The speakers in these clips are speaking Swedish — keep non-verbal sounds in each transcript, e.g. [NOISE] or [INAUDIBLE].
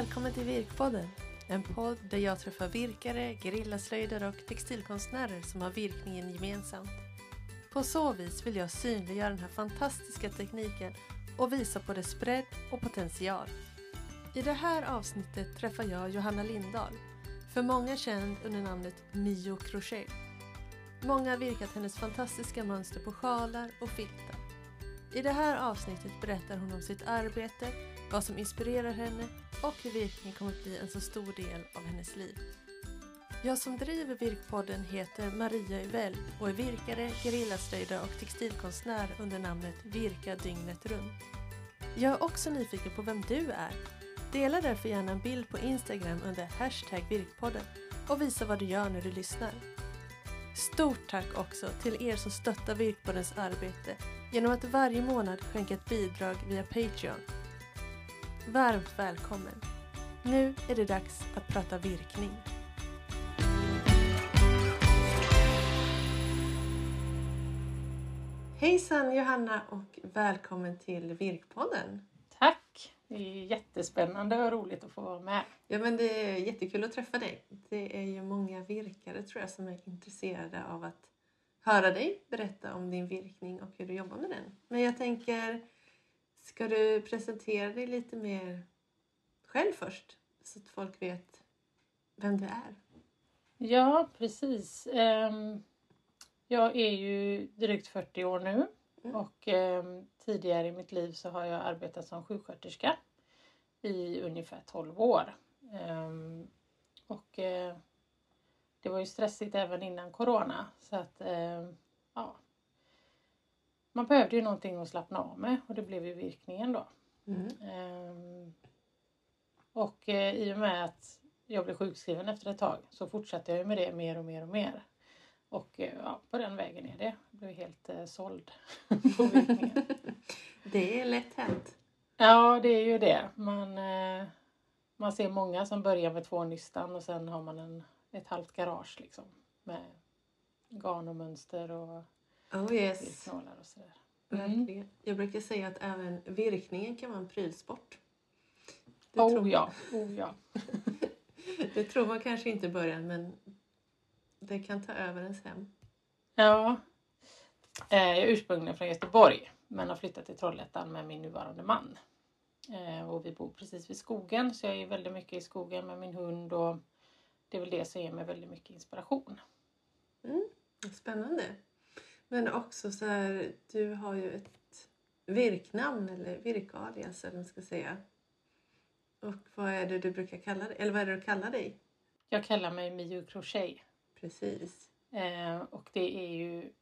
Välkommen till Virkpodden! En podd där jag träffar virkare, gerillaslöjdare och textilkonstnärer som har virkningen gemensamt. På så vis vill jag synliggöra den här fantastiska tekniken och visa på dess bredd och potential. I det här avsnittet träffar jag Johanna Lindahl, för många känd under namnet Mio Crochet. Många har virkat hennes fantastiska mönster på sjalar och filtar. I det här avsnittet berättar hon om sitt arbete, vad som inspirerar henne och hur virkning kommer att bli en så stor del av hennes liv. Jag som driver Virkpodden heter Maria Uvell och är virkare, gerillaslöjdare och textilkonstnär under namnet Virka dygnet runt. Jag är också nyfiken på vem du är. Dela därför gärna en bild på Instagram under hashtag Virkpodden och visa vad du gör när du lyssnar. Stort tack också till er som stöttar Virkpoddens arbete genom att varje månad skänka ett bidrag via Patreon. Varmt välkommen! Nu är det dags att prata virkning. Hejsan Johanna och välkommen till Virkpodden. Tack! Det är jättespännande och roligt att få vara med. Ja men det är jättekul att träffa dig. Det är ju många virkare tror jag som är intresserade av att höra dig berätta om din virkning och hur du jobbar med den. Men jag tänker, ska du presentera dig lite mer själv först? Så att folk vet vem du är. Ja, precis. Ehm, Jag är ju drygt 40 år nu Mm. och ehm, tidigare i mitt liv så har jag arbetat som sjuksköterska i ungefär 12 år. Ehm, Och eh, det var ju stressigt även innan corona så att ja, man behövde ju någonting att slappna av med och det blev ju virkningen då. Mm. Ehm, Och eh, i och med att jag blev sjukskriven efter ett tag så fortsatte jag med det mer och mer och mer. Och eh, ja, på den vägen är det. Jag blev helt eh, såld [LAUGHS] på virkningen. [LAUGHS] Det är lätt hänt. Ja, det är ju det. Man, eh, man ser många som börjar med två nystan och sen har man en, ett halvt garage liksom. Med garn och mönster och Oh yes. virknålar och sådär. Verkligen. Jag brukar säga att även virkningen kan vara en prylsport. Det, Oh tror, ja, oh ja. [LAUGHS] det tror man kanske inte i början men det kan ta över ens hem. Ja. Eh, Jag är ursprungligen från Göteborg men har flyttat till Trollhättan med min nuvarande man. Eh, Och vi bor precis vid skogen så jag är väldigt mycket i skogen med min hund och det är väl det som ger mig väldigt mycket inspiration. Spännande. Men också så här, du har ju ett virknamn eller virkalias eller man ska säga. Och vad är det du brukar kalla dig? Eller vad är det du kallar dig? Jag kallar mig Mio Crochet Precis. Eh, och det är ju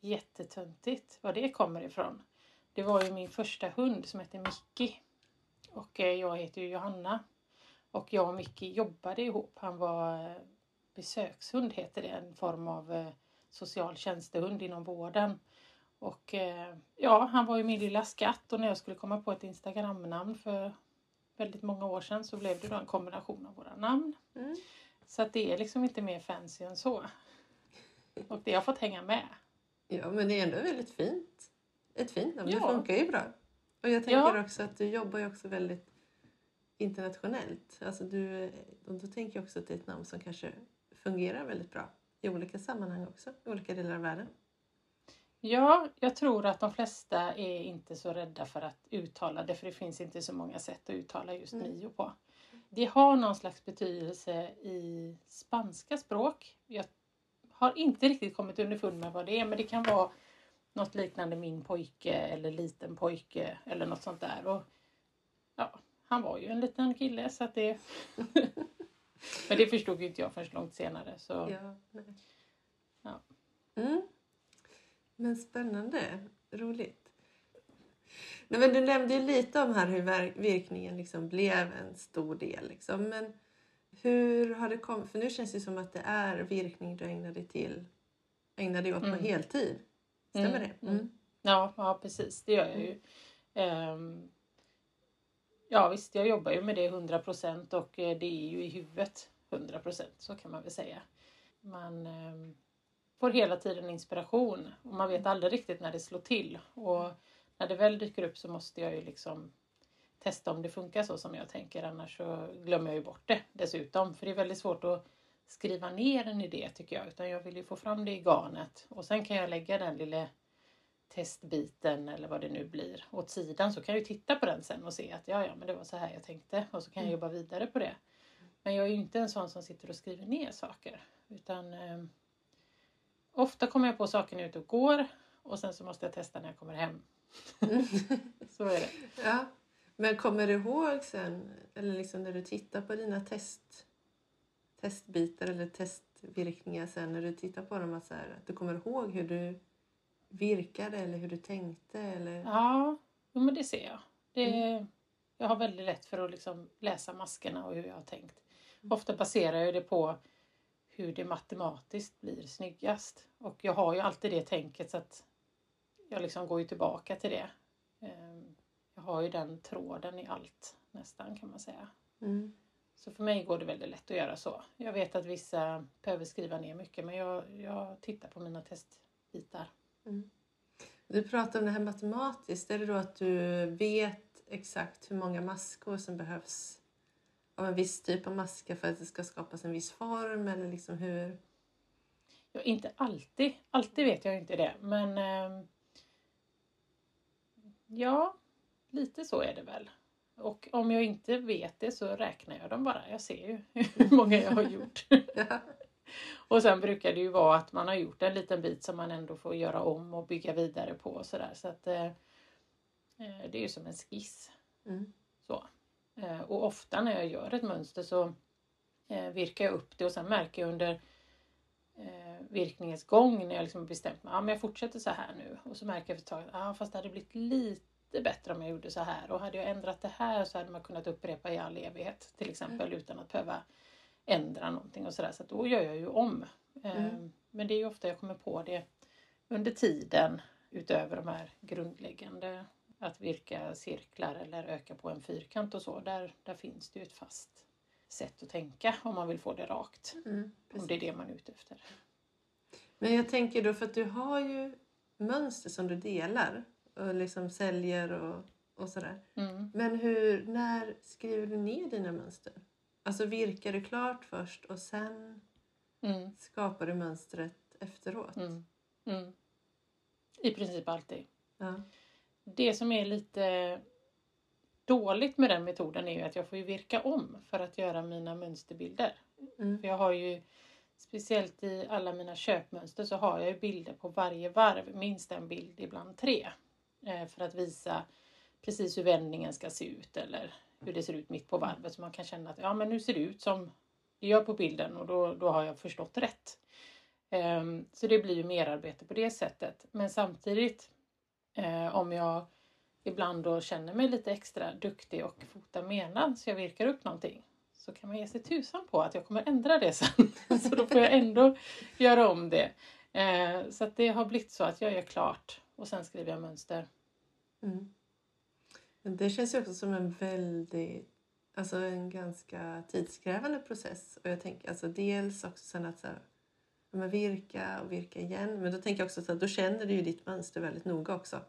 jättetöntigt var det kommer ifrån. Det var ju min första hund som hette Mickey. Och eh, jag heter ju Johanna. Och jag och Mickey jobbade ihop. Han var eh, besökshund heter det. En form av eh, social tjänstehund inom vården. Och eh, ja, han var ju min lilla skatt och när jag skulle komma på ett Instagramnamn för väldigt många år sedan så blev det då en kombination av våra namn. Mm. Så att det är liksom inte mer fancy än så. Och det har fått hänga med. Ja, men det är ändå väldigt fint. Ett fint namn. Det Ja. funkar ju bra. Och jag tänker Ja. också att du jobbar ju också väldigt internationellt. Alltså du, och då tänker jag också att det är ett namn som kanske fungerar väldigt bra i olika sammanhang också. I olika delar av världen. Ja, jag tror att de flesta är inte så rädda för att uttala det för det finns inte så många sätt att uttala just Mm. Mio på. Det har någon slags betydelse i spanska språk. Jag har inte riktigt kommit underfund med vad det är men det kan vara något liknande min pojke eller liten pojke eller något sånt där. Och, ja, han var ju en liten kille så att det... [LAUGHS] men det förstod ju inte jag förrän långt senare. Så. Ja, nej. Ja. Mm. Men spännande. Roligt. Nej, men du nämnde ju lite om här hur virkningen liksom blev en stor del. Liksom. Men hur har det kommit? För nu känns det som att det är virkning du ägnar dig till. Ägnar dig åt på Mm. heltid. Stämmer Mm, det? mm. Ja, ja precis. Det gör jag ju. Ehm, ja visst, jag jobbar ju med det 100 procent och eh, det är ju i huvudet 100 procent. Så kan man väl säga. Man ehm, får hela tiden inspiration och man vet aldrig riktigt när det slår till. Och när det väl dyker upp så måste jag ju liksom testa om det funkar så som jag tänker annars så glömmer jag ju bort det dessutom. För det är väldigt svårt att skriva ner en idé tycker jag utan jag vill ju få fram det i garnet och sen kan jag lägga den lilla testbiten eller vad det nu blir åt sidan så kan jag ju titta på den sen och se att ja, ja, men det var så här jag tänkte och så kan jag jobba vidare på det. Men jag är ju inte en sån som sitter och skriver ner saker utan eh, ofta kommer jag på saker när jag är ute och går och sen så måste jag testa när jag kommer hem. [LAUGHS] så är det. Ja. Men kommer du ihåg sen, eller liksom när du tittar på dina test, testbitar eller testvirkningar sen när du tittar på dem, att, så här, att du kommer ihåg hur du virkade eller hur du tänkte? Eller? Ja, men det ser jag. Det, mm. Jag har väldigt lätt för att liksom läsa maskerna och hur jag har tänkt. Mm. Ofta baserar jag det på hur det matematiskt blir snyggast. Och jag har ju alltid det tänket så att jag liksom går ju tillbaka till det. Ehm, jag har ju den tråden i allt nästan kan man säga. Mm. Så för mig går det väldigt lätt att göra så. Jag vet att vissa behöver skriva ner mycket men jag, jag tittar på mina testbitar. Mm. Du pratar om det här matematiskt. Är det då att du vet exakt hur många maskor som behövs av en viss typ av masker för att det ska skapas en viss form? Eller liksom hur? Ja, inte alltid. Alltid vet jag inte det. Men eh, ja, lite så är det väl. Och om jag inte vet det så räknar jag dem bara. Jag ser ju [LAUGHS] hur många jag har gjort. ja. Och sen brukar det ju vara att man har gjort en liten bit som man ändå får göra om och bygga vidare på och sådär. Så att eh, eh, det är ju som en skiss. Mm. Så. Eh, och ofta när jag gör ett mönster så eh, virkar jag upp det och sen märker jag under eh, virkningens gång när jag liksom bestämt mig, ja men jag fortsätter så här nu. Och så märker jag efter ett tag, ja fast det hade blivit lite bättre om jag gjorde så här. Och hade jag ändrat det här så hade man kunnat upprepa i all evighet till exempel mm. utan att behöva ändra någonting och sådär. Så, så då gör jag ju om. Mm. Ehm, men det är ju ofta jag kommer på det under tiden utöver de här grundläggande att virka cirklar eller öka på en fyrkant och så. Där, där finns det ju ett fast sätt att tänka om man vill få det rakt. Mm, om det är det man är ute efter. Men jag tänker då för att du har ju mönster som du delar och liksom säljer och, och sådär. Mm. Men hur, när skriver du ner dina mönster? Alltså virkar du klart först och sen mm. skapar du mönstret efteråt? Mm. Mm. I princip alltid. Ja. Det som är lite dåligt med den metoden är ju att jag får ju virka om för att göra mina mönsterbilder. Mm. För jag har ju Speciellt i alla mina köpmönster så har jag ju bilder på varje varv, minst en bild, ibland tre. Eh, för att visa precis hur vändningen ska se ut eller hur det ser ut mitt på varvet så man kan känna att ja men nu ser det ut som det gör på bilden och då, då har jag förstått rätt. Um, så det blir ju merarbete på det sättet. Men samtidigt uh, om jag ibland då känner mig lite extra duktig och fotar medan så jag virkar upp någonting så kan man ge sig tusan på att jag kommer ändra det sen. [LAUGHS] så då får jag ändå göra om det. Uh, så att det har blivit så att jag gör klart och sen skriver jag mönster. Mm. Det känns ju också som en väldigt, alltså en ganska tidskrävande process. Och jag tänker alltså dels också sen att så här, men virka och virka igen. Men då tänker jag också att då känner du ju ditt mönster väldigt noga också.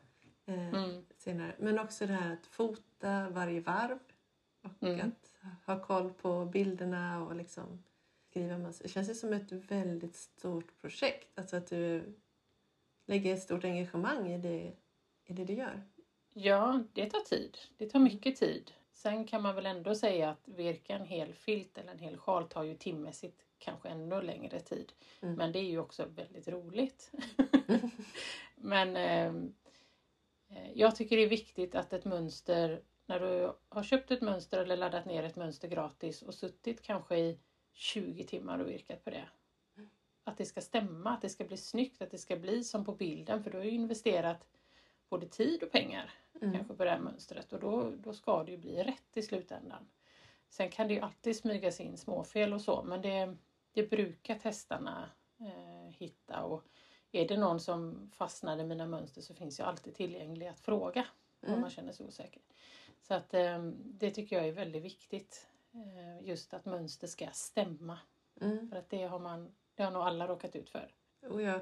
Eh, mm. senare. Men också det här att fota varje varv och mm. att ha koll på bilderna och liksom skriva mönster. Det känns ju som ett väldigt stort projekt. Alltså att du lägger ett stort engagemang i det, i det du gör. Ja, det tar tid. Det tar mycket tid. Sen kan man väl ändå säga att virka en hel filt eller en hel sjal tar ju timmässigt kanske ännu längre tid. Mm. Men det är ju också väldigt roligt. [LAUGHS] Men ehm, eh, jag tycker det är viktigt att ett mönster, när du har köpt ett mönster eller laddat ner ett mönster gratis och suttit kanske i 20 timmar och virkat på det. Mm. Att det ska stämma, att det ska bli snyggt, att det ska bli som på bilden för du har ju investerat både tid och pengar mm. kanske på det här mönstret och då, då ska det ju bli rätt i slutändan. Sen kan det ju alltid smygas in småfel och så men det, det brukar testarna eh, hitta och är det någon som fastnar i mina mönster så finns jag alltid tillgänglig att fråga mm. om man känner sig osäker. Så att eh, det tycker jag är väldigt viktigt. Eh, just att mönster ska stämma. Mm. För att det har man, det har nog alla råkat ut för. Oh ja.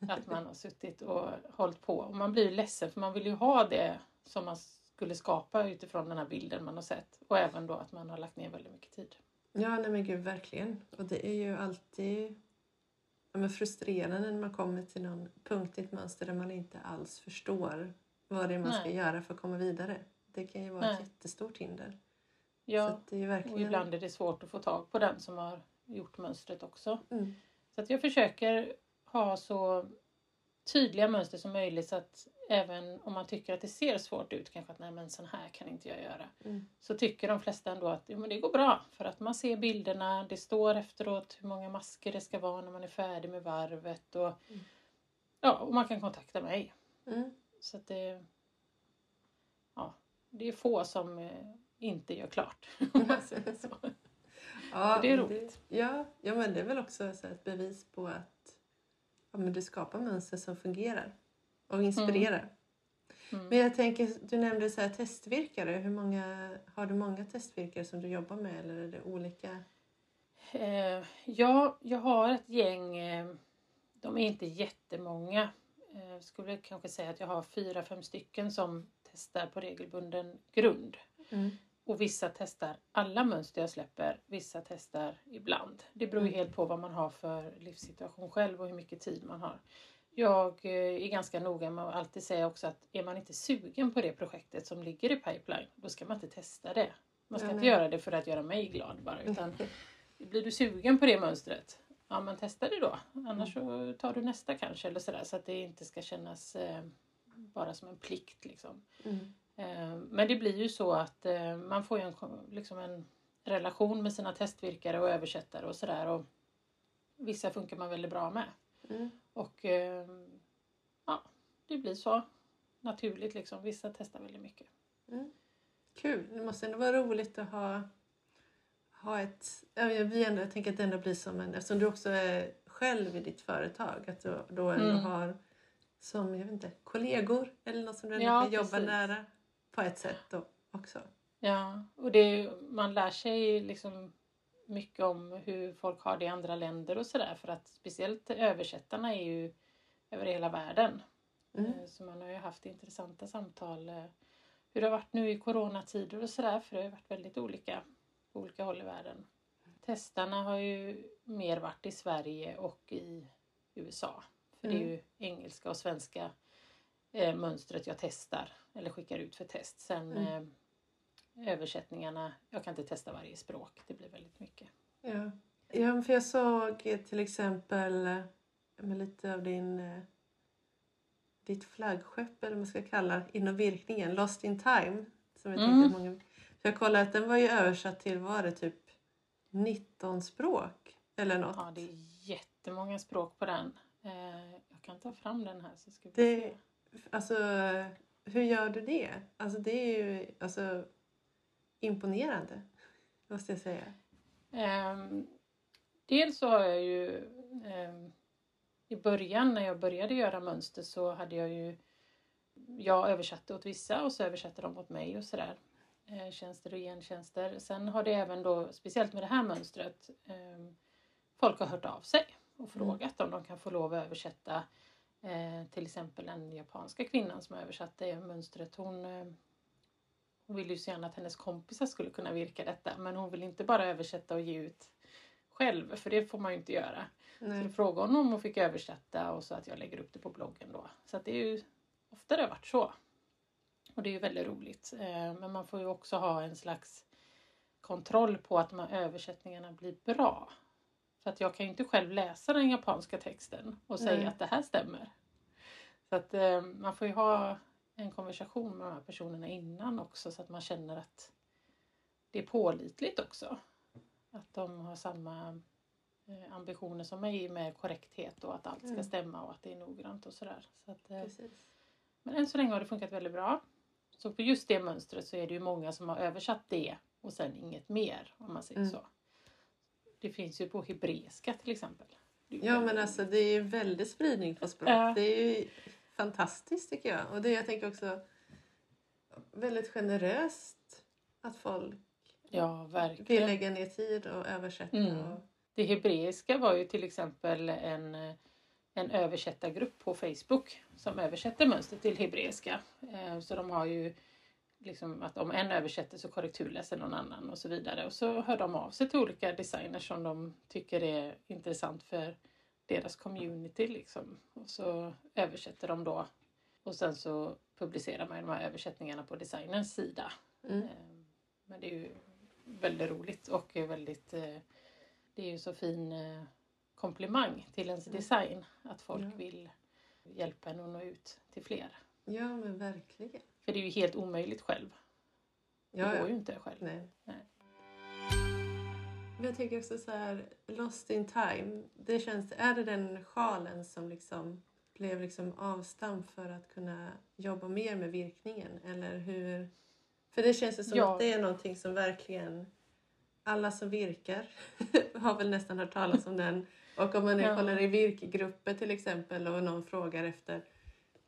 Att man har suttit och hållit på. Och man blir ledsen för man vill ju ha det som man skulle skapa utifrån den här bilden man har sett. Och även då att man har lagt ner väldigt mycket tid. Ja, nej men gud, verkligen. Och det är ju alltid ja, men frustrerande när man kommer till någon punkt i ett mönster där man inte alls förstår vad det är man Nej. ska göra för att komma vidare. Det kan ju vara ett Nej. jättestort hinder. Ja, är och verkligen... ibland är det svårt att få tag på den som har gjort mönstret också. Mm. Så att jag försöker ha så tydliga mönster som möjligt så att även om man tycker att det ser svårt ut, kanske att nej men sån här kan inte jag göra. Mm. Så tycker de flesta ändå att jo, men det går bra för att man ser bilderna, det står efteråt hur många masker det ska vara när man är färdig med varvet och, Mm. ja, och man kan kontakta mig. Mm. Så att det, ja, det är få som eh, inte gör klart. [LAUGHS] [LAUGHS] så. Ja, det är roligt. ja, ja, men det är väl också så ett bevis på att men du skapar mönster som fungerar och inspirerar. Mm. Men jag tänker, du nämnde så här testvirkare. Hur många, har du många testvirkare som du jobbar med eller är det olika? Eh, ja, jag har ett gäng. Eh, de är inte jättemånga. Eh, skulle kanske säga att jag har fyra, fem stycken som testar på regelbunden grund. Mm. Och vissa testar alla mönster jag släpper. Vissa testar ibland. Det beror ju Mm. helt på vad man har för livssituation själv och hur mycket tid man har. Jag eh, är ganska noga med att alltid säga också att är man inte sugen på det projektet som ligger i pipeline, då ska man inte testa det. Man ska Ja, inte göra det för att göra mig glad bara. Utan [LAUGHS] blir du sugen på det mönstret, ja men testa det då. Annars så tar du nästa kanske eller sådär så att det inte ska kännas eh, bara som en plikt liksom. Mm. Eh, men det blir ju så att eh, man får ju en, liksom en relation med sina testvirkare och översättare och sådär. Vissa funkar man väldigt bra med. Mm. Och eh, ja, det blir så naturligt liksom. Vissa testar väldigt mycket. Mm. Kul. Det måste ändå vara roligt att ha, ha ett... ja, Jag, blir ändå, jag tänker att det ändå blir som en... Eftersom du också är själv i ditt företag. Att du då ändå Mm. har som jag vet inte, kollegor eller något som du ändå Ja, kan jobba precis. nära på ett sätt då också. Ja, och det, man lär sig liksom mycket om hur folk har det i andra länder och sådär. För att speciellt översättarna är ju över hela världen. Mm. Eh, Så man har ju haft intressanta samtal. eh, Hur det har varit nu i coronatider och sådär. För det har ju varit väldigt olika på olika håll i världen. Testarna har ju mer varit i Sverige och i USA. För det är Mm. ju engelska och svenska eh, mönstret jag testar eller skickar ut för test. Sen Mm. eh, översättningarna, jag kan inte testa varje språk. Det blir väldigt mycket. Ja. ja, för jag såg till exempel eh, med lite av din eh, ditt flaggskepp eller vad man ska kalla inom virkningen, Lost in time. Som jag Mm. många, för jag kollade att den var ju översatt till, var det typ 19 språk eller något? Ja, det är jättemånga språk på den. Eh, jag kan ta fram den här så ska vi Det- se. Alltså, hur gör du det? Alltså det är ju alltså, imponerande, måste jag säga. Um, dels så har jag ju Um, i början när jag började göra mönster så hade jag ju jag översatte åt vissa och så översatte de åt mig och sådär. Ehm, tjänster och gentjänster. Sen har det även då, speciellt med det här mönstret, um, folk har hört av sig och frågat om de kan få lov att översätta eh, till exempel den japanska kvinnan som översatte mönstret. Hon, eh, hon ville ju så gärna att hennes kompisar skulle kunna virka detta men hon vill inte bara översätta och ge ut själv för det får man ju inte göra. Så Nej. då frågade hon om hon fick översätta och så att jag lägger upp det på bloggen då. Så det är ju ofta det har varit så. Och det är ju väldigt roligt. Eh, Men man får ju också ha en slags kontroll på att de här översättningarna blir bra. För att jag kan ju inte själv läsa den japanska texten och säga Nej. att det här stämmer. Så att eh, man får ju ha en konversation med de här personerna innan också så att man känner att det är pålitligt också. Att de har samma eh, ambitioner som mig med korrekthet och att allt ska Mm. stämma och att det är noggrant och sådär. Så att, eh, Precis. men än så länge har det funkat väldigt bra. Så på just det mönstret så är det ju många som har översatt det och sen inget mer om man säger Mm. så. Det finns ju på hebreiska till exempel. Ja men alltså det är ju väldigt spridning på språk. Ja. Det är ju fantastiskt tycker jag. Och det jag tänker också väldigt generöst att folk Ja, vill lägga ner tid och översätta. Mm. Och, Det hebreiska var ju till exempel en, en översättargrupp på Facebook som översätter mönster till hebreiska. Eh, Så de har ju liksom att om en översätter så korrekturläser någon annan och så vidare. Och så hör de av sig till olika designers som de tycker är intressant för deras community liksom. Och så översätter de då och sen så publicerar man de här översättningarna på designens sida. Mm. Eh, Men det är ju väldigt roligt och är väldigt eh, det är ju så fin eh, komplimang till ens Mm. design att folk Ja. vill hjälpa en att nå ut till fler. Ja, men verkligen. För det är ju helt omöjligt själv. Det Ja, går ja. ju inte själv. Nej. Nej. Jag tänker också så här, Lost in time. Det känns, är det den sjalen som liksom blev liksom avstamp för att kunna jobba mer med virkningen? Eller hur? För det känns ju som Ja. att det är någonting som verkligen alla som virkar [LAUGHS] har väl nästan hört talas om den. Och om man Ja. kollar i virkgrupper till exempel och någon frågar efter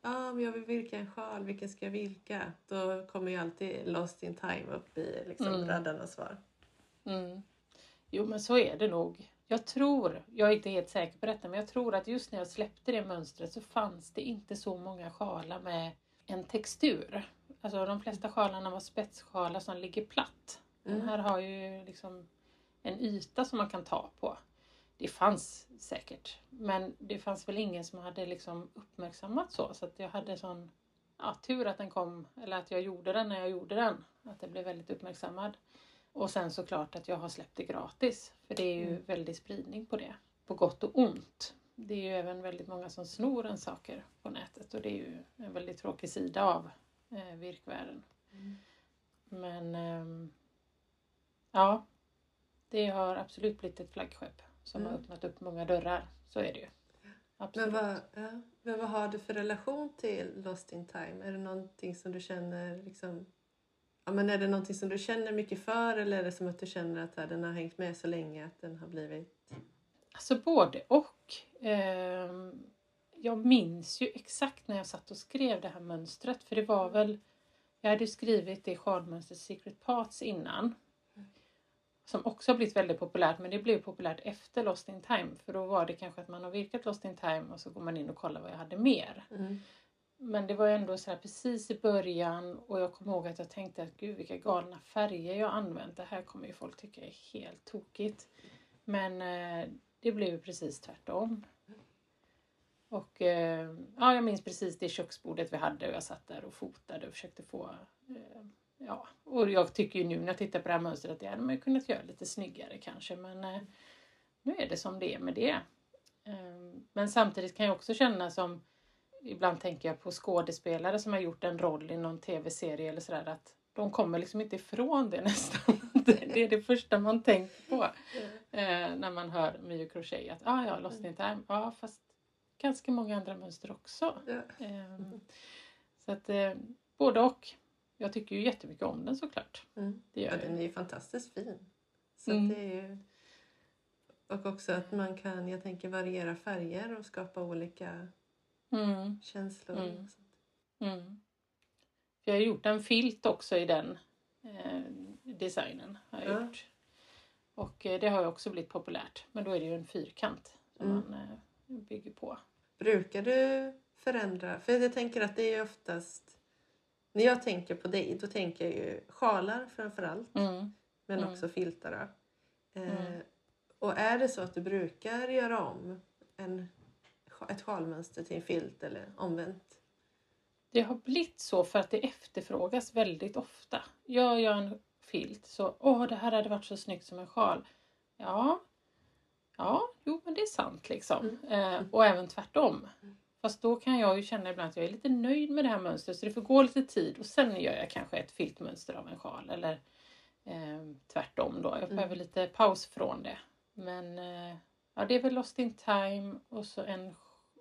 Ja, men jag vill virka en sjal, vilken ska jag virka? Då kommer ju alltid Lost in time upp i liksom Mm. raddarnas svar. Mm. Jo men så är det nog. Jag tror, jag är inte helt säker på detta, men jag tror att just när jag släppte det mönstret så fanns det inte så många sjalar med en textur. Alltså de flesta sjalarna var spetssjalar som ligger platt. Den Mm. här har ju liksom en yta som man kan ta på. Det fanns säkert, men det fanns väl ingen som hade liksom uppmärksammat så. Så att jag hade sån ja, tur att den kom, eller att jag gjorde den när jag gjorde den. Att det blev väldigt uppmärksammad. Och sen såklart att jag har släppt det gratis. För det är ju Mm. väldigt spridning på det. På gott och ont. Det är ju även väldigt många som snor en saker på nätet och det är ju en väldigt tråkig sida av eh, virkvärlden. Mm. Men ehm, ja, det har absolut blivit ett flaggskepp som har Mm. öppnat upp många dörrar. Så är det ju. Men Absolut. vad, ja, men vad har du för relation till Lost in time? Är det någonting som du känner liksom... Ja, men är det någonting som du känner mycket för eller är det som att du känner att här, den har hängt med så länge att den har blivit... Alltså både och. Ehm, jag minns ju exakt när jag satt och skrev det här mönstret. För det var väl, jag hade skrivit det sjalmönstret Secret Parts innan. Som också har blivit väldigt populärt men det blev populärt efter Lost in Time. För då var det kanske att man har virkat Lost in Time och så går man in och kollar vad jag hade mer. Mm. Men det var ändå så här precis i början och jag kommer ihåg att jag tänkte att gud vilka galna färger jag använt. Det här kommer ju folk tycka är helt tokigt. Men eh, det blev ju precis tvärtom. Och eh, ja, jag minns precis det köksbordet vi hade och jag satt där och fotade och försökte få eh, Ja, och jag tycker ju nu när jag tittar på det här mönstret att det hade man ju kunnat göra lite snyggare kanske men eh, nu är det som det är med det. Eh, men samtidigt kan jag också känna som ibland tänker jag på skådespelare som har gjort en roll i någon tv-serie eller sådär att de kommer liksom inte ifrån det [LAUGHS] nästan. Det är det första man tänker på eh, när man hör Mio Crochet att ah, ja, Lost in time, ja fast ganska många andra mönster också. Ja. Eh, så att eh, både och. Jag tycker ju jättemycket om den såklart. Mm. Det gör jag. den är ju fantastiskt fin. Så Mm. det är ju... Och också att man kan, jag tänker, variera färger och skapa olika Mm, känslor. Mm. och mm. Jag har gjort en filt också i den eh, designen. Har jag Ja. gjort. Och eh, det har ju också blivit populärt. Men då är det ju en fyrkant som Mm. man eh, bygger på. Brukar du förändra? För jag tänker att det är oftast... När jag tänker på dig, då tänker jag ju sjalar framför allt. Mm. Men Mm. också filtar. Eh, Mm. Och är det så att du brukar göra om en, ett sjalmönster till en filt eller omvänt? Det har blivit så för att det efterfrågas väldigt ofta. Gör jag en filt så, åh det här hade varit så snyggt som en sjal. Ja, ja, jo men det är sant liksom. Eh, och även tvärtom. Fast då kan jag ju känna ibland att jag är lite nöjd med det här mönstret så det får gå lite tid och sen gör jag kanske ett filtmönster av en sjal eller eh, tvärtom då. Jag Mm. behöver lite paus från det. Men eh, ja, det är väl Lost in time och så en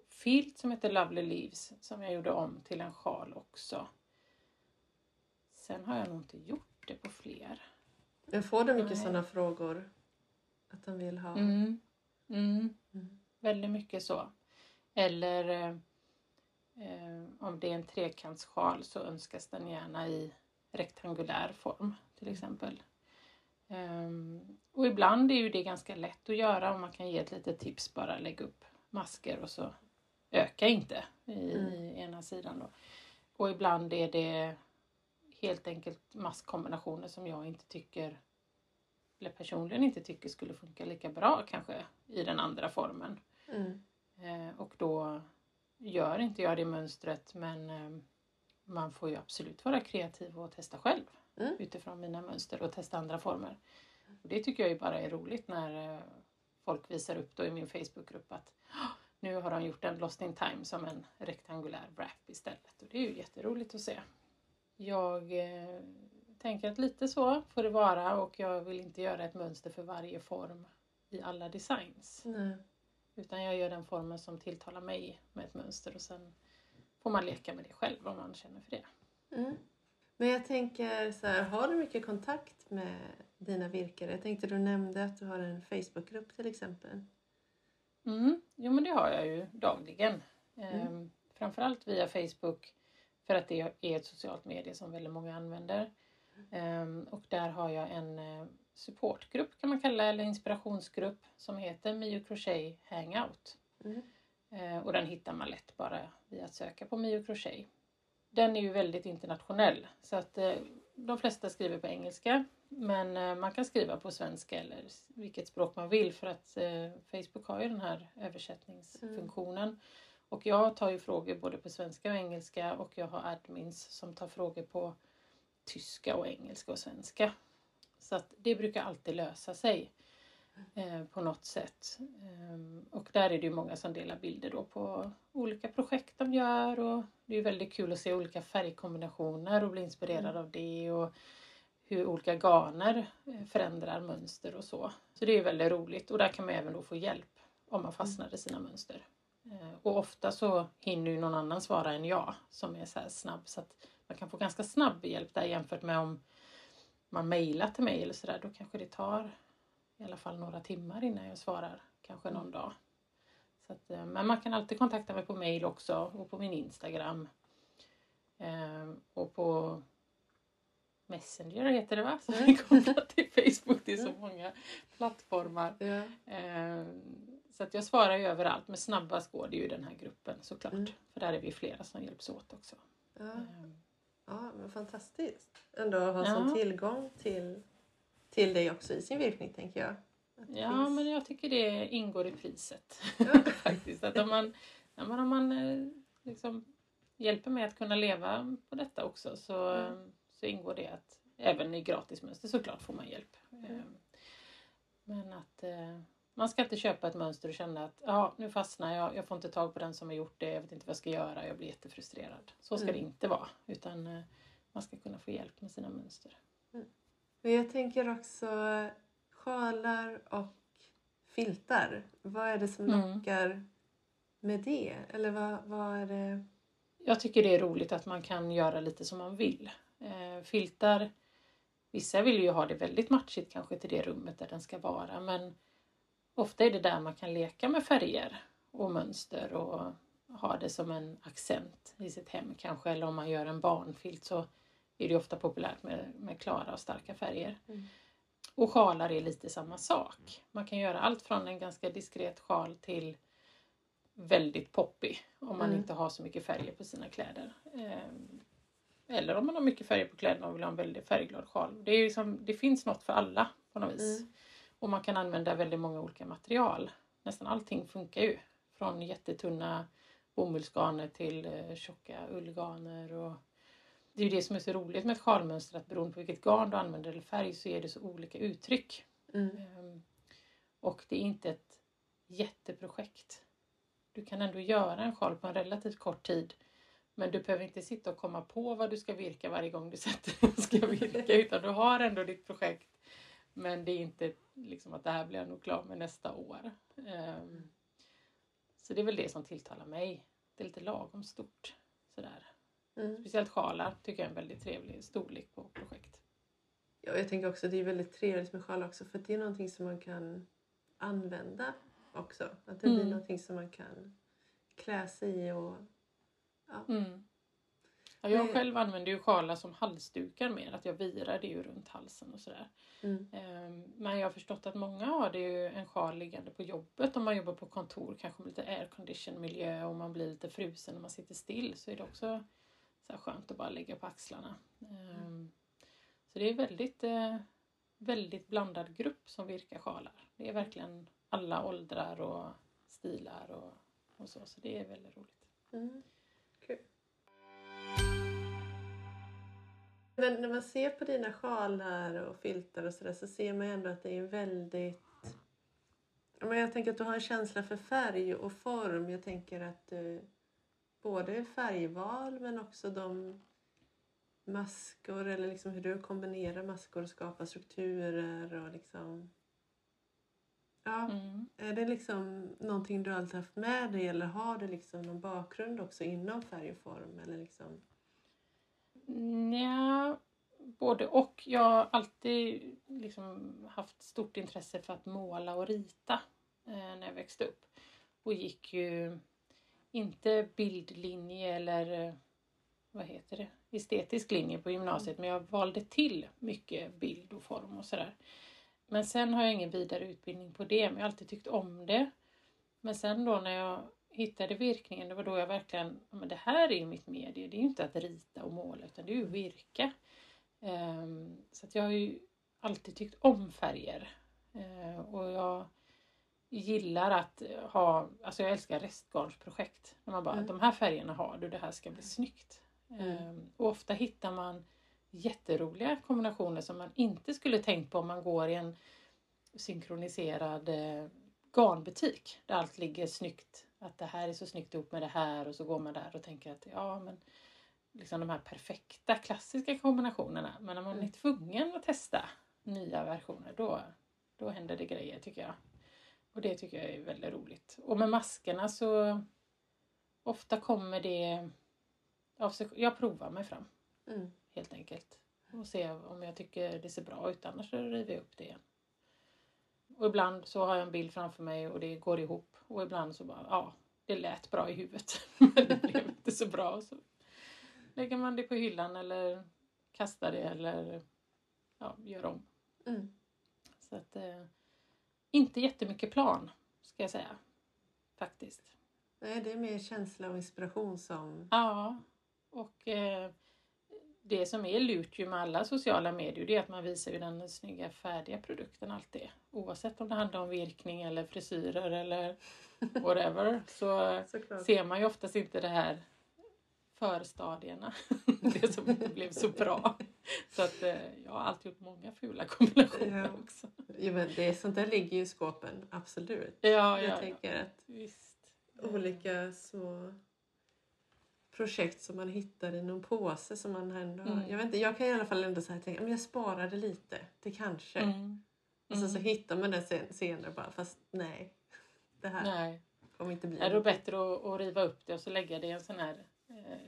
filt som heter Lovely Leaves som jag gjorde om till en sjal också. Sen har jag nog inte gjort det på fler. Men får du mycket sådana frågor? Att de vill ha? Mm. Mm. Mm. Väldigt mycket så. Eller eh, om det är en trekantssjal så önskas den gärna i rektangulär form till exempel. Ehm, och ibland är ju det ganska lätt att göra om man kan ge ett litet tips bara lägga upp masker och så öka inte i, Mm. ena sidan då. Och ibland är det helt enkelt masskombinationer som jag inte tycker eller personligen inte tycker skulle funka lika bra kanske i den andra formen. Mm. Eh, och då gör inte jag det mönstret men eh, man får ju absolut vara kreativ och testa själv Mm. utifrån mina mönster och testa andra former. Och det tycker jag ju bara är roligt när eh, folk visar upp då i min Facebookgrupp att "Ah, nu har de gjort en Lost in time som en rektangulär wrap istället. Och det är ju jätteroligt att se. Jag tänker att lite så får det vara och jag vill inte göra ett mönster för varje form i alla designs. Nej. Utan jag gör den formen som tilltalar mig med ett mönster och sen får man leka med det själv om man känner för det. Mm. Men jag tänker så här, har du mycket kontakt med dina virkare? Jag tänkte du nämnde att du har en Facebookgrupp till exempel. Mm. Jo men det har jag ju dagligen. Ehm, framförallt via Facebook för att det är ett socialt medie som väldigt många använder. Ehm, och där har jag en eh, supportgrupp kan man kalla eller inspirationsgrupp som heter Mio Crochet Hangout. Mm. Eh, och den hittar man lätt bara via att söka på Mio Crochet. Den är ju väldigt internationell så att eh, de flesta skriver på engelska men eh, man kan skriva på svenska eller vilket språk man vill för att Facebook har ju den här översättningsfunktionen. Och jag tar ju frågor både på svenska och engelska och jag har admins som tar frågor på tyska och engelska och svenska. Så att det brukar alltid lösa sig eh, på något sätt. Ehm, och där är det ju många som delar bilder då på olika projekt de gör och det är väldigt kul att se olika färgkombinationer och bli inspirerad av det och hur olika garner eh, förändrar mönster och så. Så det är väldigt roligt och där kan man även då få hjälp om man fastnar i sina mönster. Eh, Och ofta så hinner ju någon annan svara än jag som är så snabb så att man kan få ganska snabb hjälp där jämfört med om man mejlar till mig eller sådär. Då kanske det tar i alla fall några timmar innan jag svarar. Kanske någon dag. Så att, eh, men man kan alltid kontakta mig på mejl också och på min Instagram. Eh, och på Messenger heter det va? Så Mm. vi [LAUGHS] kopplat till Facebook. Det är så många plattformar. Ja. Eh, Så att jag svarar ju överallt. Men snabbast går det ju i den här gruppen såklart. Mm. För där är vi flera som hjälps åt också. Ja. Eh, ja, men fantastiskt. Ändå ha sån Ja. tillgång till, till dig också i sin virkning tänker jag. Ja, finns- men jag tycker det ingår i priset. Ja. [LAUGHS] Faktiskt. Att om man, om man eh, liksom hjälper mig att kunna leva på detta också så, Mm. så ingår det att även i gratismönster såklart får man hjälp. Eh, Men att eh, man ska inte köpa ett mönster och känna att ja, nu fastnar jag, jag får inte tag på den som har gjort det, jag vet inte vad jag ska göra, jag blir jättefrustrerad. Så ska Mm. det inte vara. Utan eh, man ska kunna få hjälp med sina mönster. Men jag tänker också sjalar och filtar. Vad är det som Mm. lockar med det? Eller vad, vad är det? Jag tycker det är roligt att man kan göra lite som man vill. Eh, filtar, vissa vill ju ha det väldigt matchigt kanske till det rummet där den ska vara men ofta är det där man kan leka med färger och mönster och ha det som en accent i sitt hem kanske eller om man gör en barnfilt så är det ofta populärt med, med klara och starka färger. Mm. Och sjalar är lite samma sak. Man kan göra allt från en ganska diskret sjal till väldigt poppig om man Mm. inte har så mycket färger på sina kläder. Ehm, Eller om man har mycket färger på kläderna och vill ha en väldigt färgglad sjal. Det, är liksom, det finns något för alla på något vis. Mm. Och man kan använda väldigt många olika material. Nästan allting funkar ju. Från jättetunna bomullsgarner till eh, tjocka ullgarner. Och det är ju det som är så roligt med ett sjalmönster att beroende på vilket garn du använder eller färg så är det så olika uttryck. Mm. Ehm, Och det är inte ett jätteprojekt. Du kan ändå göra en sjal på en relativt kort tid. Men du behöver inte sitta och komma på vad du ska virka varje gång du sätter [LAUGHS] ska virka. Utan du har ändå ditt projekt. Men det är inte liksom att det här blir jag nog klar med nästa år. Ehm, Så det är väl det som tilltalar mig. Det är lite lagom stort. Sådär. Mm. Speciellt sjalar tycker jag är en väldigt trevlig storlek på projekt. Ja, jag tänker också att det är väldigt trevligt med sjal också för det är någonting som man kan använda också. Att det blir Mm. någonting som man kan klä sig i och ja. Mm. Ja, jag Men- själv använder ju sjalar som halsdukar mer, att jag virar det ju runt halsen och sådär. Mm. Ehm, Men jag har förstått att många har det ju en sjal liggande på jobbet om man jobbar på kontor, kanske med lite aircondition miljö och man blir lite frusen när man sitter still så är det också så här skönt att bara lägga på axlarna. Mm. Så det är väldigt, eh, väldigt blandad grupp som virkar sjalar. Det är verkligen alla åldrar och stilar och, och så. Så det är väldigt roligt. Mm. Men när man ser på dina sjalar och filtar och sådär så ser man ändå att det är väldigt... jag tänker att du har en känsla för färg och form. Jag tänker att du både färgval men också de maskor eller liksom hur du kombinerar maskor och skapar strukturer och liksom... Ja, mm. är det liksom någonting du alltid haft med dig eller har du liksom någon bakgrund också inom färg och form? Eller liksom... Ja, både och. Jag har alltid liksom haft stort intresse för att måla och rita eh, när jag växte upp. Och gick ju inte bildlinje eller eh, vad heter det, estetisk linje på gymnasiet men jag valde till mycket bild och form och sådär. Men sen har jag ingen vidare utbildning på det men jag har alltid tyckt om det. Men sen då när jag hittade virkningen, det var då jag verkligen, men det här är mitt medie, det är ju inte att rita och måla utan det är ju att virka. Um, så att jag har ju alltid tyckt om färger. Uh, och jag gillar att ha, alltså jag älskar restgarnsprojekt. När man bara, mm. de här färgerna har du, det här ska bli snyggt. Mm. Um, och ofta hittar man jätteroliga kombinationer som man inte skulle tänkt på om man går i en synkroniserad eh, garnbutik där allt ligger snyggt. Att det här är så snyggt ihop med det här och så går man där och tänker att ja men liksom de här perfekta klassiska kombinationerna. Men när man mm. är tvungen att testa nya versioner då, då händer det grejer tycker jag. Och det tycker jag är väldigt roligt. Och med maskerna så ofta kommer det av sig, Jag provar mig fram. Mm. Helt enkelt. Och ser om jag tycker det ser bra ut. Annars river jag upp det igen. Och ibland så har jag en bild framför mig och det går ihop. Och ibland så bara, ja, det lät bra i huvudet. [LAUGHS] Men det blev inte så bra. Så lägger man det på hyllan eller kastar det eller ja, gör om. Mm. Så att, eh, inte jättemycket plan, ska jag säga. Faktiskt. Nej, det är mer känsla och inspiration som... Ja, och eh, det som är lurt med alla sociala medier det är att man visar ju den snygga färdiga produkten alltid. Oavsett om det handlar om virkning eller frisyrer eller [LAUGHS] whatever så ser man ju oftast inte det här förstadierna. [LAUGHS] det som inte blev så bra. Så att eh, jag har alltid gjort många fula kombinationer ja. också. Ja, men det, sånt där ligger ju i skåpen, absolut. Ja, jag ja, tänker ja. att Visst. olika små projekt som man hittar i någon påse som man ändå mm. jag, vet inte, jag kan i alla fall ändå så här tänka men jag sparade lite till kanske. Mm. Och så, så mm. hittar man det sen, senare bara fast nej. [LAUGHS] Det här nej. kommer inte bli. Är det bättre att, att riva upp det och så lägga det i en sån här eh,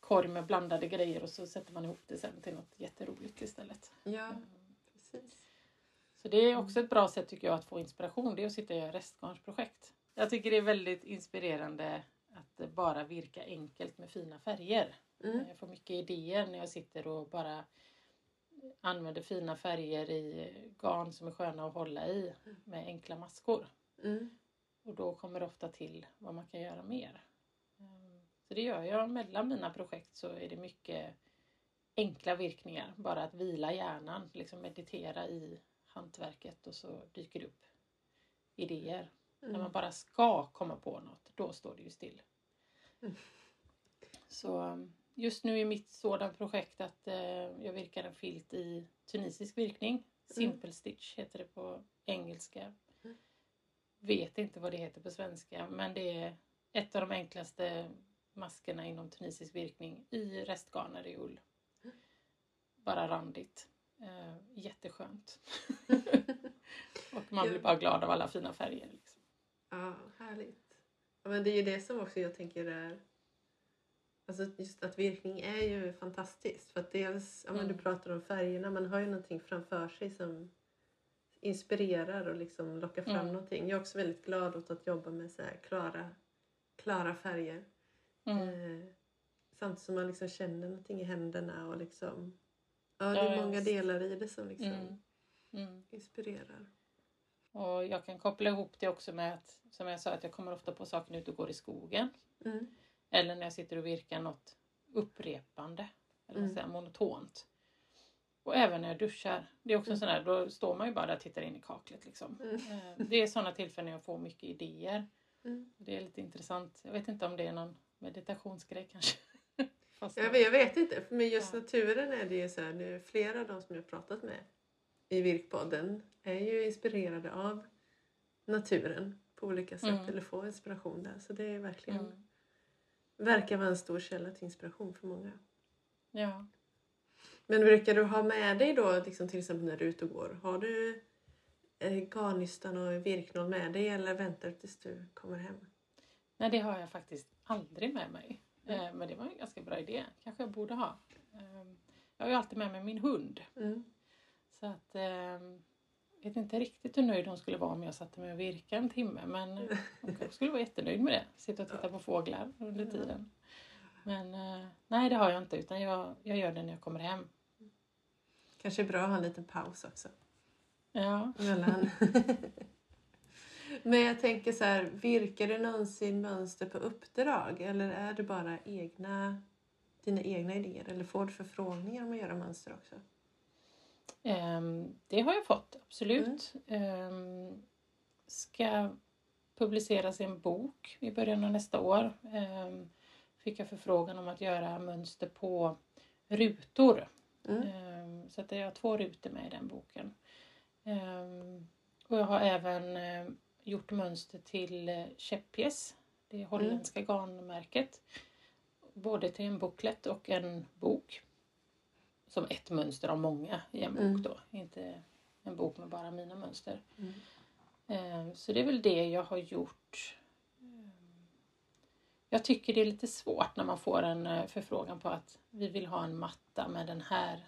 korg med blandade grejer och så sätter man ihop det sen till något jätteroligt istället. Ja, precis. Så det är också ett bra sätt tycker jag att få inspiration. Det är att sitta och göra restgarnsprojekt. Jag tycker det är väldigt inspirerande att bara virka enkelt med fina färger. Mm. Jag får mycket idéer när jag sitter och bara använder fina färger i garn som är sköna att hålla i med enkla maskor. Mm. Och då kommer det ofta till vad man kan göra mer. Så det gör jag. Mellan mina projekt så är det mycket enkla virkningar. Bara att vila hjärnan, liksom meditera i hantverket och så dyker det upp idéer. Mm. När man bara ska komma på något, då står det ju still. Mm. Så just nu är mitt sådant projekt att eh, jag virkar en filt i tunisisk virkning. Mm. Simple stitch heter det på engelska. Mm. Vet inte vad det heter på svenska men det är ett av de enklaste maskerna inom tunisisk virkning i restgarner i ull. Bara randigt. Eh, jätteskönt. [LAUGHS] och man blir bara glad av alla fina färger. Liksom. Ja, härligt. Ja, men det är ju det som också jag tänker är Alltså just att virkning är ju fantastiskt. För att dels, ja, men mm. Du pratar om färgerna, man har ju någonting framför sig som inspirerar och liksom lockar fram mm. någonting. Jag är också väldigt glad åt att jobba med så klara, klara färger. Mm. Eh, samtidigt som man liksom känner någonting i händerna och liksom... Ja, det är många delar i det som liksom mm. Mm. inspirerar. Och jag kan koppla ihop det också med att, som jag sa, att jag kommer ofta på saker när jag går i skogen. Mm. Eller när jag sitter och virkar något upprepande. Eller Mm. säga, monotont. Och även när jag duschar. Det är också Mm. där, då står man ju bara där och tittar in i kaklet. Liksom. Mm. Eh, Det är sådana tillfällen jag får mycket idéer. Mm. Det är lite intressant. Jag vet inte om det är någon meditationsgrej kanske. [LAUGHS] Fast Jag vet, jag vet inte, men just Ja. naturen är det ju så här, nu flera av de som jag pratat med i Virkpodden är ju inspirerade av naturen på olika sätt Mm. eller får inspiration där. Så det är verkligen, Mm. verkar vara en stor källa till inspiration för många. Ja. Men brukar du ha med dig då, liksom till exempel när du är ute och går, har du eh, garnnystan och virknål med dig eller väntar du tills du kommer hem? Nej, det har jag faktiskt aldrig med mig. Mm. Eh, Men det var en ganska bra idé. kanske jag borde ha. Eh, Jag har ju alltid med mig min hund. Mm. Så att eh, jag vet inte riktigt hur nöjd hon skulle vara om jag satte mig och virkade en timme. Men hon skulle vara jättenöjd med det. Sitta och titta på fåglar under tiden. Men eh, nej, det har jag inte. Utan jag, jag gör det när jag kommer hem. Kanske är bra att ha en liten paus också. Ja. Mellan. Men jag tänker så här, virkar du någonsin mönster på uppdrag eller är det bara egna, dina egna idéer? Eller får du förfrågningar om att göra mönster också? Ehm, det har jag fått, absolut. Ehm, ska publiceras i en bok i början av nästa år. Ehm, fick jag förfrågan om att göra mönster på rutor. Mm. Så att jag har två rutor med i den boken. Och jag har även eh, gjort mönster till eh, käppgäss, det holländska garnmärket. Både till en booklet och en bok. Som ett mönster av många i en bok Mm. då, inte en bok med bara mina mönster. Mm. Ehm, Så det är väl det jag har gjort. Ehm, Jag tycker det är lite svårt när man får en eh, förfrågan på att vi vill ha en matta med den här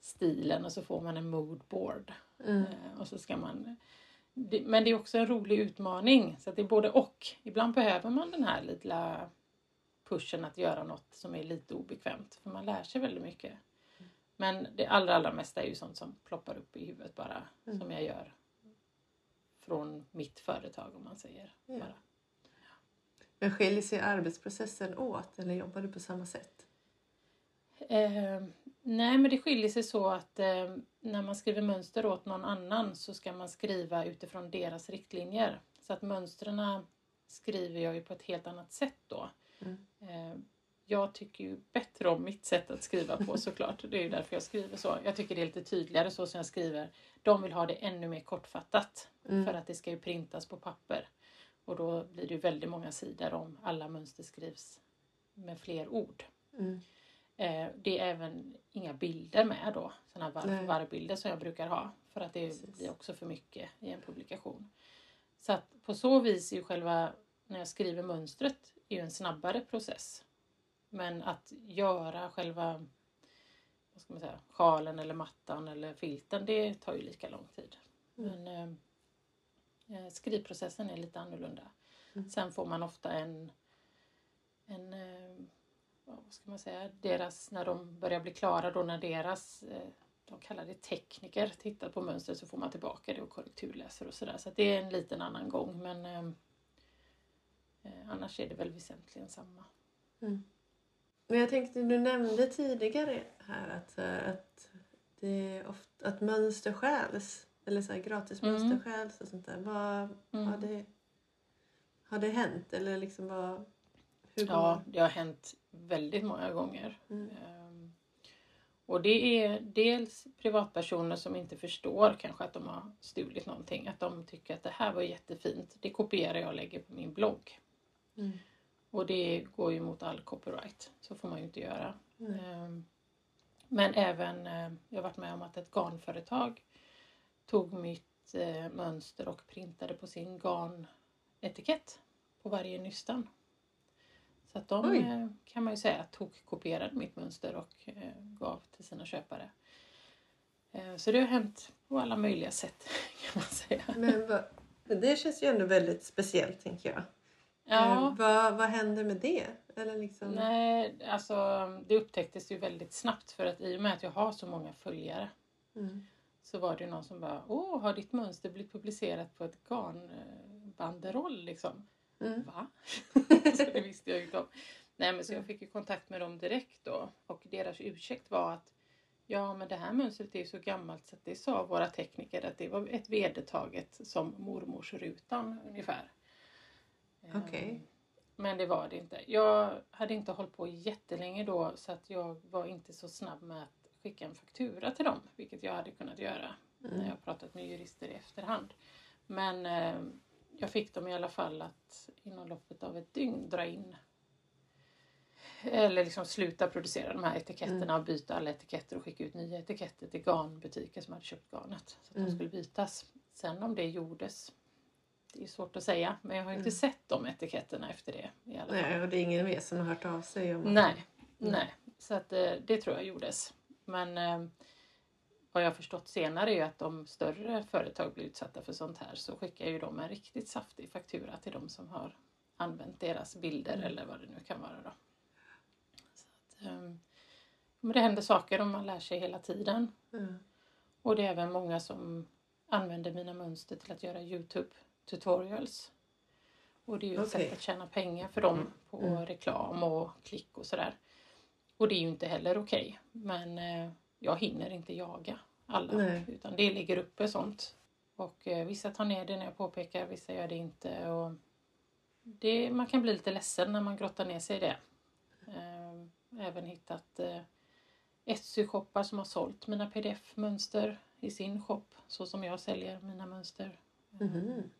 stilen och så får man en moodboard. Mm. Eh, Och så ska man... Men det är också en rolig utmaning. Så det är både och. Ibland behöver man den här lilla pushen att göra något som är lite obekvämt. För man lär sig väldigt mycket. Men det allra, allra mesta är ju sånt som ploppar upp i huvudet bara. Mm. Som jag gör från mitt företag om man säger. Ja. Bara. Men skiljer sig arbetsprocessen åt eller jobbar du på samma sätt? Eh, nej men det skiljer sig så att eh, när man skriver mönster åt någon annan så ska man skriva utifrån deras riktlinjer. Så att mönstren skriver jag ju på ett helt annat sätt då. Mm. Eh, jag tycker ju bättre om mitt sätt att skriva på såklart. Det är ju därför jag skriver så. Jag tycker det är lite tydligare så som jag skriver. De vill ha det ännu mer kortfattat. Mm. För att det ska ju printas på papper. Och då blir det ju väldigt många sidor om alla mönster skrivs med fler ord. Mm. Eh, det är även inga bilder med då. Sådana för varv-bilder som jag brukar ha. För att det Precis. blir också för mycket i en publikation. Så att på så vis är ju själva, när jag skriver mönstret, är ju en snabbare process. Men att göra själva vad ska man säga, sjalen eller mattan eller filten, det tar ju lika lång tid. Mm. Men eh, eh, skrivprocessen är lite annorlunda. Mm. Sen får man ofta en, en eh, vad ska man säga, deras, när de börjar bli klara då när deras, eh, de kallar det tekniker, tittar på mönstret så får man tillbaka det och korrekturläser och sådär. Så att det är en liten annan gång men eh, eh, annars är det väl väsentligen samma. Mm. Men jag tänkte, du nämnde tidigare här att, eh, att, det är ofta, att mönster stjäls. Eller så här, gratis Mm. mönster stjäls och sånt där. Vad, Mm. har, det, har det hänt? Eller liksom vad, hur Ja, det har hänt väldigt många gånger. Mm. Ehm, Och det är dels privatpersoner som inte förstår kanske att de har stulit någonting. Att de tycker att det här var jättefint. Det kopierar jag och lägger på min blogg. Mm. Och det går ju mot all copyright. Så får man ju inte göra. Mm. Ehm, Men även, eh, jag har varit med om att ett garnföretag tog mitt eh, mönster och printade på sin garnetikett på varje nystan. Så att de Oj. eh, kan man ju säga tog kopierade mitt mönster och gav till sina köpare. Eh, Så det har hänt på alla möjliga sätt [LAUGHS] kan man säga. Men men det känns ju ändå väldigt speciellt tänker jag. Ja. Eh, vad, vad händer med det? Eller liksom, Nej, alltså det upptäcktes ju väldigt snabbt för att i och med att jag har så många följare Mm. så var det någon som bara Åh, har ditt mönster blivit publicerat på ett garnbanderoll liksom? Mm. Va? [LAUGHS] så det visste jag inte om. Nej men så jag fick ju kontakt med dem direkt då och deras ursäkt var att ja men det här mönstret är så gammalt så att det sa våra tekniker att det var ett vedertaget som mormorsrutan ungefär. Okej. Ehm, Men det var det inte. Jag hade inte hållit på jättelänge då så att jag var inte så snabb med att skicka en faktura till dem, vilket jag hade kunnat göra när jag pratat med jurister i efterhand. Men eh, jag fick dem i alla fall att inom loppet av ett dygn dra in eller liksom sluta producera de här etiketterna och byta alla etiketter och skicka ut nya etiketter till garnbutiker som hade köpt garnet. Så att de Mm. skulle bytas. Sen om det gjordes, det är svårt att säga. Men jag har inte sett de etiketterna efter det i alla fall. Nej, och det är ingen mer som har hört av sig om Nej, nej. Så att eh, det tror jag gjordes. Men eh, vad jag har förstått senare är att om större företag blir utsatta för sånt här så skickar ju de en riktigt saftig faktura till de som har använt deras bilder eller vad det nu kan vara. Då. Så att, eh, men det händer saker och man lär sig hela tiden. Mm. Och det är även många som använder mina mönster till att göra Youtube tutorials. Och det är ju ett Okej. sätt att tjäna pengar för dem på Mm. reklam och klick och sådär. Och det är ju inte heller okej. Men eh, jag hinner inte jaga alla. Nej. Utan det ligger uppe sånt. Och eh, vissa tar ner det när jag påpekar, vissa gör det inte. Och det, man kan bli lite ledsen när man grottar ner sig i det. Eh, även hittat eh, Etsy-shoppar som har sålt mina pdf-mönster i sin shop. Så som jag säljer mina mönster. Mhm.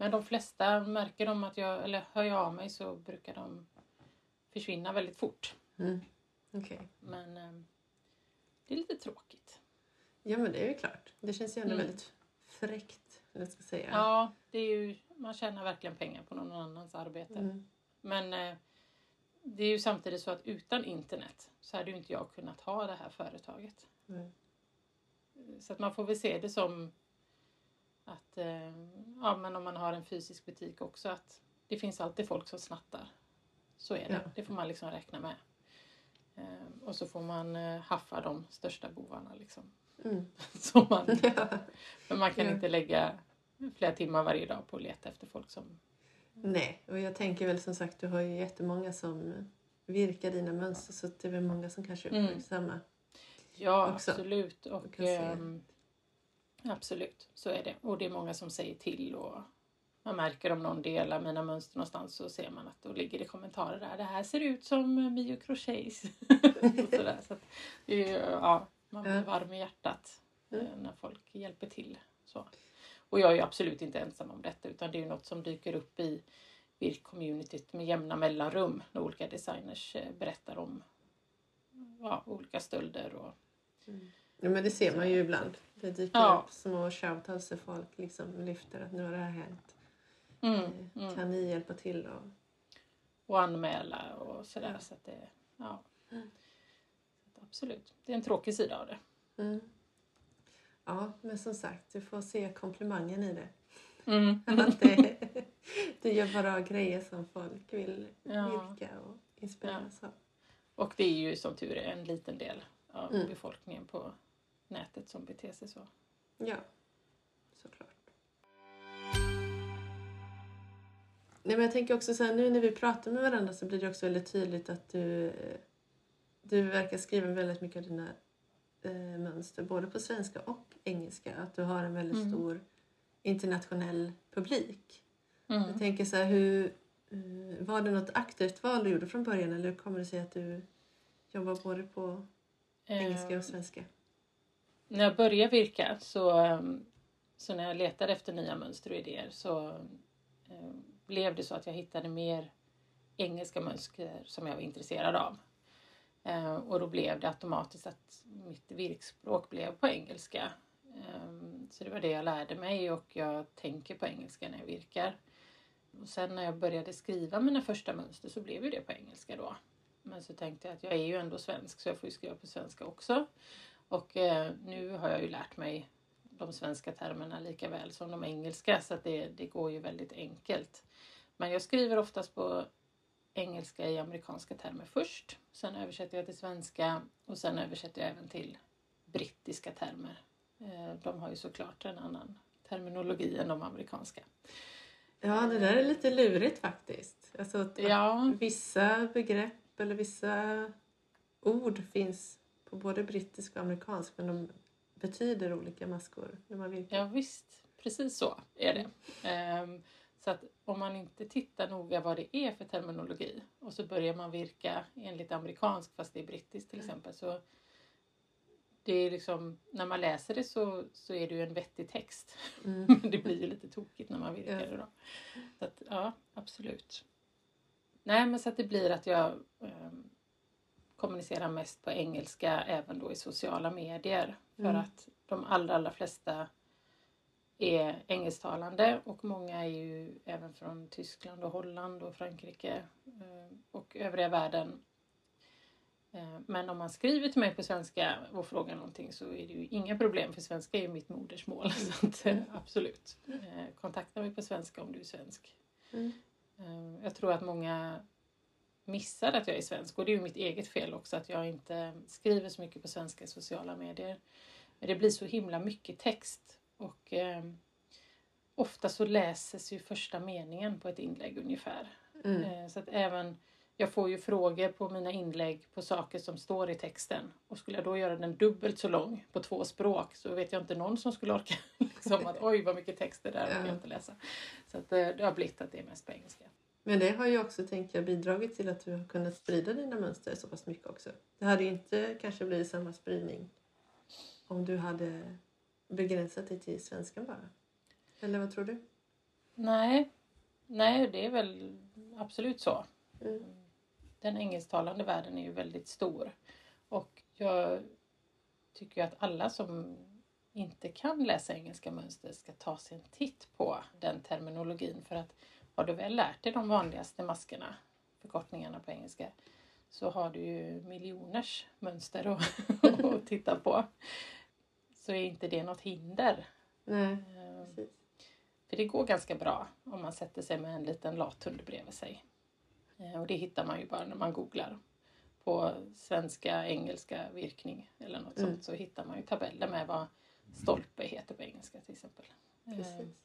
Men de flesta, märker de att jag, eller hör jag av mig så brukar de försvinna väldigt fort. Mm. Okej. Men eh, det är lite tråkigt. Ja men det är ju klart. Det känns ju ändå Mm. väldigt fräckt. Jag ska säga. Ja, det är ju, man tjänar verkligen pengar på någon annans arbete. Mm. Men eh, det är ju samtidigt så att utan internet så hade ju inte jag kunnat ha det här företaget. Så att man får väl se det som att eh, ja, men om man har en fysisk butik också att det finns alltid folk som snattar. Så är det. Ja. Det får man liksom räkna med. Eh, och så får man eh, haffa de största bovarna liksom. Mm. [LAUGHS] Så man, [LAUGHS] Ja. men man kan Ja. inte lägga flera timmar varje dag på att leta efter folk som... Nej, och jag tänker väl som sagt, du har ju jättemånga som virkar dina mönster så det är väl många som kanske Mm. uppmärksammar. Ja, Också. absolut. Och, se. ehm, absolut, så är det. Och det är många som säger till och man märker om någon delar mina mönster någonstans så ser man att då ligger det kommentarer där. Det här ser ut som Mio Crochets. [LAUGHS] Så att ja, man blir varm i hjärtat Mm. eh, när folk hjälper till. Så. Och jag är absolut inte ensam om detta utan det är något som dyker upp i virk-communityt med jämna mellanrum när olika designers eh, berättar om ja, olika stölder och Ja, men det ser man ju ibland. Det dyker Ja. upp små shoutouts där folk liksom lyfter att nu har det här hänt. Mm, Eh, mm. Kan ni hjälpa till? Och... Och anmäla och sådär. Så att det, ja. Mm. Så att absolut, det är en tråkig sida av det. Mm. Ja, men som sagt, du får se komplimangen i det. Mm. [LAUGHS] Att det du gör bra grejer som folk vill Ja. och inspireras av. Och det är ju som tur är en liten del av Mm. befolkningen på nätet som beter sig så. Ja, såklart. Nej, men jag tänker också så här, nu när vi pratar med varandra så blir det också väldigt tydligt att du, du verkar skriva väldigt mycket av dina eh, mönster både på svenska och engelska. Att du har en väldigt Mm. stor internationell publik. Mm. Jag tänker så här, hur, eh, var det något aktivt val du gjorde från början eller hur kommer det sig att du jobbar både på engelska Eh, och svenska? När jag började virka så, ehm, så när jag letade efter nya mönster och idéer så eh, blev det så att jag hittade mer engelska mönster som jag var intresserad av. Eh, och då blev det automatiskt att mitt virkspråk blev på engelska. Eh, så det var det jag lärde mig och jag tänker på engelska när jag virkar. Och sen när jag började skriva mina första mönster så blev ju det på engelska då. Men så tänkte jag att jag är ju ändå svensk så jag får ju skriva på svenska också. Och eh, nu har jag ju lärt mig de svenska termerna lika väl som de engelska så att det, det går ju väldigt enkelt. Men jag skriver oftast på engelska i amerikanska termer först. Sen översätter jag till svenska och sen översätter jag även till brittiska termer. Eh, de har ju såklart en annan terminologi än de amerikanska. Ja, det där är lite lurigt faktiskt. Alltså att Ja, vissa begrepp eller vissa ord finns på både brittisk och amerikansk men de betyder olika maskor när man virkar. ja visst, precis så är det. Ehm, så att om man inte tittar noga vad det är för terminologi och så börjar man virka enligt amerikansk fast det är brittiskt till exempel så det är liksom, när man läser det så, så är det ju en vettig text. Mm. Men [LAUGHS] det blir ju lite tokigt när man virkar Ja. det då. Så att, ja, absolut. Nej, men så att det blir att jag ehm, kommunicerar mest på engelska även då i sociala medier. För Mm. att de allra, allra flesta är engelsktalande och många är ju även från Tyskland och Holland och Frankrike eh, och övriga världen. Eh, Men om man skriver till mig på svenska och frågar någonting så är det ju inga problem för svenska är ju mitt modersmål. [LAUGHS] Så att, eh, absolut, Eh, kontakta mig på svenska om du är svensk. Mm. Jag tror att många missar att jag är svensk och det är ju mitt eget fel också att jag inte skriver så mycket på svenska i sociala medier. Men det blir så himla mycket text och eh, ofta så läses ju första meningen på ett inlägg ungefär. Mm. Eh, så att även jag får ju frågor på mina inlägg på saker som står i texten och skulle jag då göra den dubbelt så lång på två språk så vet jag inte någon som skulle orka [LAUGHS] liksom att oj vad mycket text det där orkar jag inte läsa. Så att eh, det har blivit att det är mest på engelska. Men det har ju också, tänker jag, bidragit till att du har kunnat sprida dina mönster så pass mycket också. Det hade ju inte kanske blivit samma spridning om du hade begränsat dig till svenskan bara. Eller vad tror du? Nej, nej det är väl absolut så. Mm. Den engelsktalande världen är ju väldigt stor. Och jag tycker att alla som inte kan läsa engelska mönster ska ta sig en titt på den terminologin. För att har du väl lärt dig de vanligaste maskerna, förkortningarna på engelska, så har du ju miljoners mönster att, [LAUGHS] att titta på. Så är inte det något hinder. Nej, Eh, precis. för det går ganska bra om man sätter sig med en liten lathund bredvid sig. Eh, Och det hittar man ju bara när man googlar. På svenska, engelska virkning eller något Mm. sånt så hittar man ju tabeller med vad stolpe heter på engelska till exempel. Eh, precis.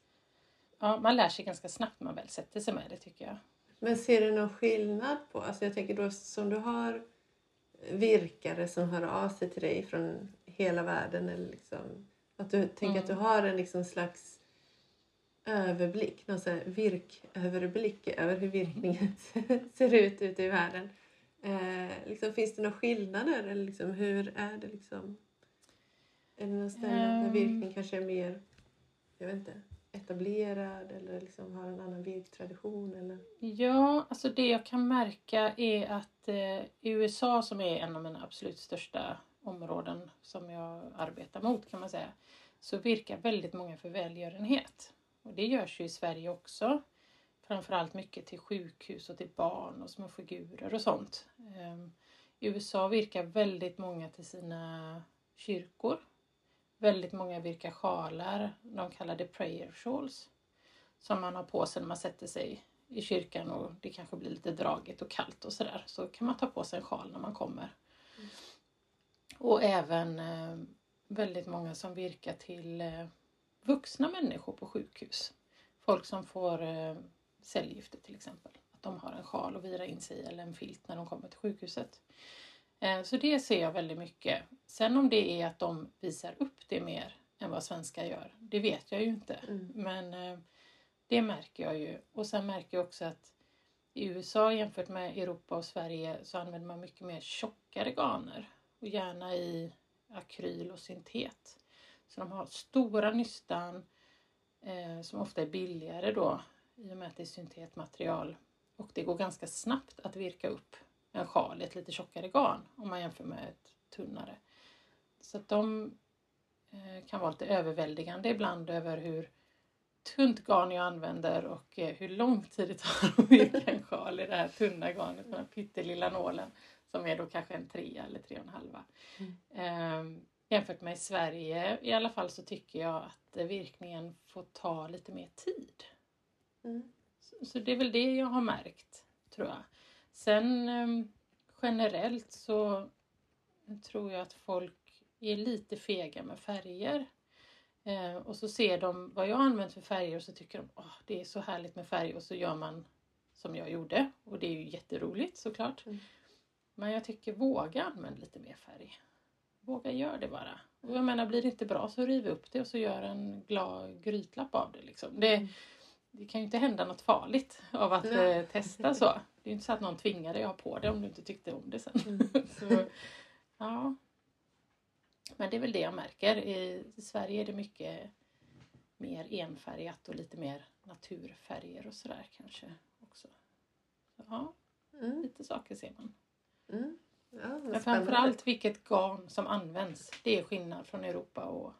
Ja, man lär sig ganska snabbt när man väl sätter sig med det tycker jag. Men ser du någon skillnad på, alltså jag tänker då som du har virkare som hör av sig till dig från hela världen eller liksom att du tänker att du har en liksom slags överblick, någon sån virköverblick över hur virkningen [LAUGHS] ser ut ute i världen. Eh, liksom, finns det några skillnader eller liksom, hur är det liksom? Är det någon ställe där Ehm. virkning kanske är mer, jag vet inte, etablerad eller liksom har en annan virktradition eller? Ja, alltså det jag kan märka är att eh, i USA som är en av mina absolut största områden som jag arbetar mot kan man säga, så virkar väldigt många för välgörenhet. Och det görs ju i Sverige också. Framförallt mycket till sjukhus och till barn och små figurer och sånt. Eh, I USA virkar väldigt många till sina kyrkor. Väldigt många virkar sjalar, de kallar det prayer shawls. Som man har på sig när man sätter sig i kyrkan och det kanske blir lite dragigt och kallt och sådär. Så kan man ta på sig en sjal när man kommer. Och även eh, väldigt många som virkar till eh, vuxna människor på sjukhus. Folk som får eh, cellgifter till exempel. Att de har en sjal att vira in sig i eller en filt när de kommer till sjukhuset. Eh, så det ser jag väldigt mycket. Sen om det är att de visar upp det mer än vad svenskar gör, det vet jag ju inte. Mm. Men eh, det märker jag ju. Och sen märker jag också att i USA jämfört med Europa och Sverige så använder man mycket mer tjockare garner. Och gärna i akryl och syntet. Så de har stora nystan eh, som ofta är billigare då i och med att det är syntetmaterial. Och det går ganska snabbt att virka upp en sjal i ett lite tjockare garn om man jämför med ett tunnare. Så att de eh, kan vara lite överväldigande ibland över hur tunt garn jag använder och eh, hur lång tid det tar att virka en sjal i det här tunna garnet med den pyttelilla nålen som är då kanske en trea eller tre och en halva. Eh, jämfört med i Sverige i alla fall så tycker jag att virkningen får ta lite mer tid. Mm. Så, så det är väl det jag har märkt, tror jag. Sen eh, generellt så tror jag att folk är lite fega med färger. Eh, och så ser de vad jag använt för färger och så tycker de att det är så härligt med färg och så gör man som jag gjorde. Och det är ju jätteroligt såklart. Mm. Men jag tycker våga använda lite mer färg. Våga gör det bara. Och jag menar blir det inte bra så riv upp det och så gör en glad grytlapp av det. Liksom. Det, Mm. Det kan ju inte hända något farligt av att eh, testa så. Det är ju inte så att någon tvingar dig att ha på det om du inte tyckte om det sen. Mm. så, [LAUGHS] ja. Men det är väl det jag märker. I Sverige är det mycket mer enfärgat och lite mer naturfärger och sådär kanske också. Så, ja, Mm. lite saker ser man. Mm. Ja, Men framförallt vilket garn som används. Det är skillnad från Europa och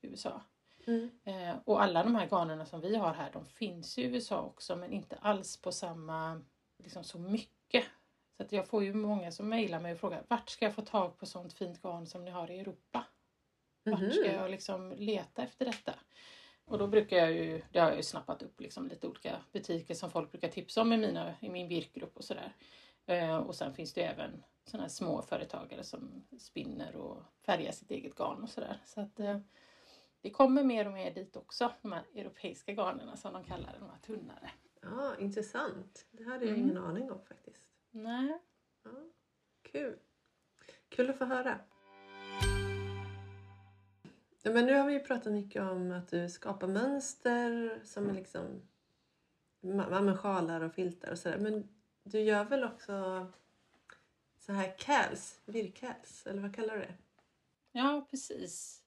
USA. Mm. Eh, och alla de här garnerna som vi har här, de finns i USA också men inte alls på samma, liksom så mycket. Så att jag får ju många som mejlar mig och frågar vart ska jag få tag på sånt fint garn som ni har i Europa? Vart Mhm. ska jag liksom leta efter detta? Och då brukar jag ju, det har jag ju snappat upp liksom lite olika butiker som folk brukar tipsa om i, mina, i min virkgrupp och sådär. Eh, och sen finns det ju även sådana här små företagare som spinner och färgar sitt eget garn och sådär. Så att eh, det kommer mer och mer dit också, de här europeiska garnerna som de kallar det, de här tunnare. Ja, intressant. Det hade jag Mm. ingen aning om faktiskt. Nej. Ja, kul. Kul att få höra. Men nu har vi ju pratat mycket om att du skapar mönster som är liksom med sjalar och filtar och sådär. Men du gör väl också så här cals, virkcals, eller vad kallar du det? Ja, precis.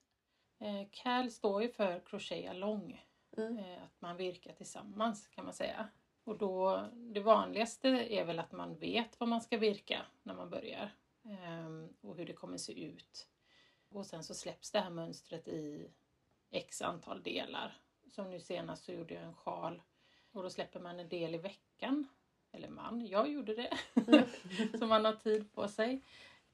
Eh, CAL står ju för crochet along. Mm. Eh, att man virkar tillsammans kan man säga. Och då, det vanligaste är väl att man vet vad man ska virka när man börjar. Ehm, och hur det kommer se ut. Och sen så släpps det här mönstret i x antal delar. Som nu senast så gjorde jag en sjal. Och då släpper man en del i veckan. Eller man, jag gjorde det. Mm. [LAUGHS] så man har tid på sig.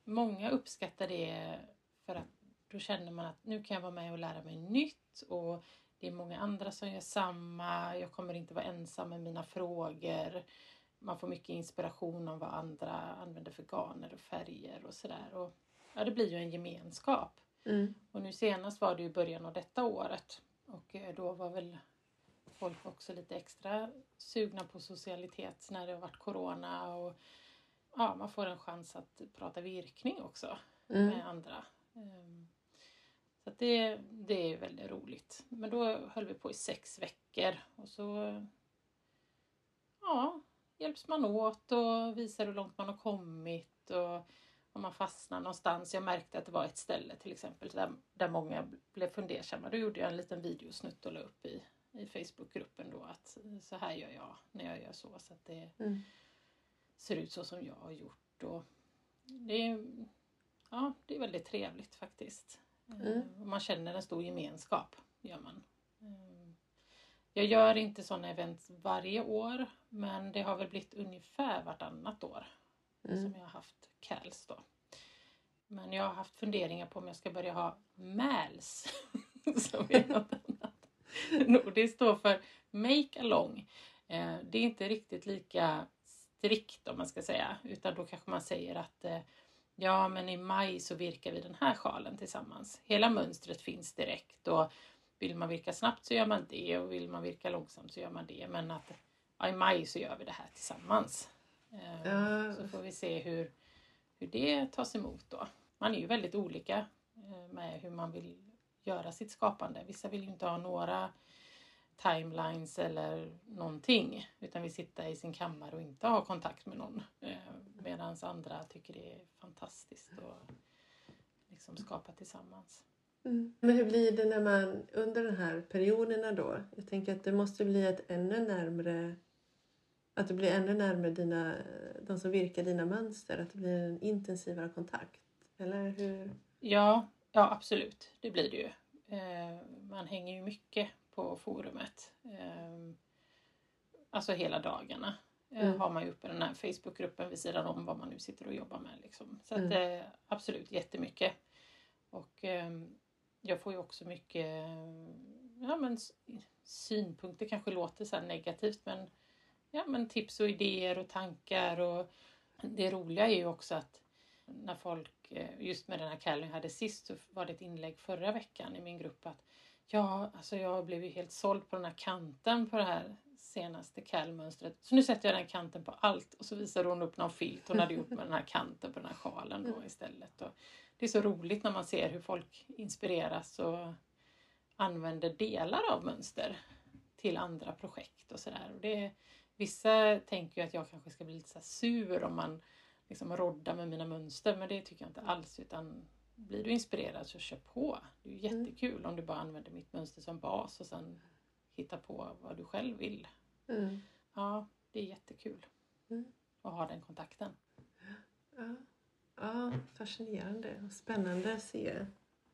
Många uppskattar det för att då känner man att nu kan jag vara med och lära mig nytt och det är många andra som gör samma. Jag kommer inte vara ensam med mina frågor. Man får mycket inspiration om vad andra använder för garner och färger och sådär. Ja, det blir ju en gemenskap. Mm. Och nu senast var det ju början av detta året och eh, då var väl folk också lite extra sugna på socialitet när det har varit corona och ja, man får en chans att prata virkning också Mm. med andra. Ehm, Så att det, det är väldigt roligt. Men då höll vi på i sex veckor och så ja, hjälps man åt och visar hur långt man har kommit och om man fastnar någonstans. Jag märkte att det var ett ställe till exempel där, där många blev fundersamma. Då gjorde jag en liten videosnutt och la upp i, i Facebookgruppen då att så här gör jag när jag gör så så att det Mm. ser ut så som jag har gjort. Och det, är, ja, det är väldigt trevligt faktiskt. Mm. Eh, Man känner en stor gemenskap. gör man. Eh, Jag gör inte sådana event varje år men det har väl blivit ungefär vartannat år Mm. som jag har haft CALS då. Men jag har haft funderingar på om jag ska börja ha MALS [LAUGHS] som är något annat. Det står för Make Along. Eh, Det är inte riktigt lika strikt om man ska säga utan då kanske man säger att ja men i maj så virkar vi den här sjalen tillsammans. Hela mönstret finns direkt och vill man virka snabbt så gör man det och vill man virka långsamt så gör man det. Men att ja, i maj så gör vi det här tillsammans. Ja. Så får vi se hur, hur det tas emot då. Man är ju väldigt olika eh, med hur man vill göra sitt skapande. Vissa vill ju inte ha några timelines eller någonting utan vill sitta i sin kammare och inte ha kontakt med någon. Medan andra tycker det är fantastiskt att liksom skapa tillsammans. Mm. Men hur blir det när man under den här perioderna då? Jag tänker att det måste bli ett ännu närmre att det blir ännu närmare dina, de som virkar dina mönster, att det blir en intensivare kontakt. Eller hur? Ja, ja absolut. Det blir det ju. Eh, man hänger ju mycket på forumet. Eh, alltså hela dagarna eh, Mm. har man ju uppe den här Facebookgruppen vid sidan om vad man nu sitter och jobbar med. Liksom. Så att, Mm. eh, absolut jättemycket. Och eh, jag får ju också mycket ja, men, synpunkter, kanske låter så negativt men, ja, men tips och idéer och tankar. Och det roliga är ju också att när folk, eh, just med den här Calvin hade sist så var det ett inlägg förra veckan i min grupp att Ja, alltså jag blev ju helt såld på den här kanten på det här senaste kallmönstret. Så nu sätter jag den kanten på allt och så visar hon upp någon filt hon hade gjort med den här kanten på den här sjalen då istället. Och det är så roligt när man ser hur folk inspireras och använder delar av mönster till andra projekt och sådär. Vissa tänker ju att jag kanske ska bli lite så sur om man liksom roddar med mina mönster men det tycker jag inte alls utan blir du inspirerad så kör på. Det är Mm. jättekul om du bara använder mitt mönster som bas och sen hittar på vad du själv vill. Mm. Ja, det är jättekul Mm. att ha den kontakten. Ja. ja, fascinerande och spännande att se. Jag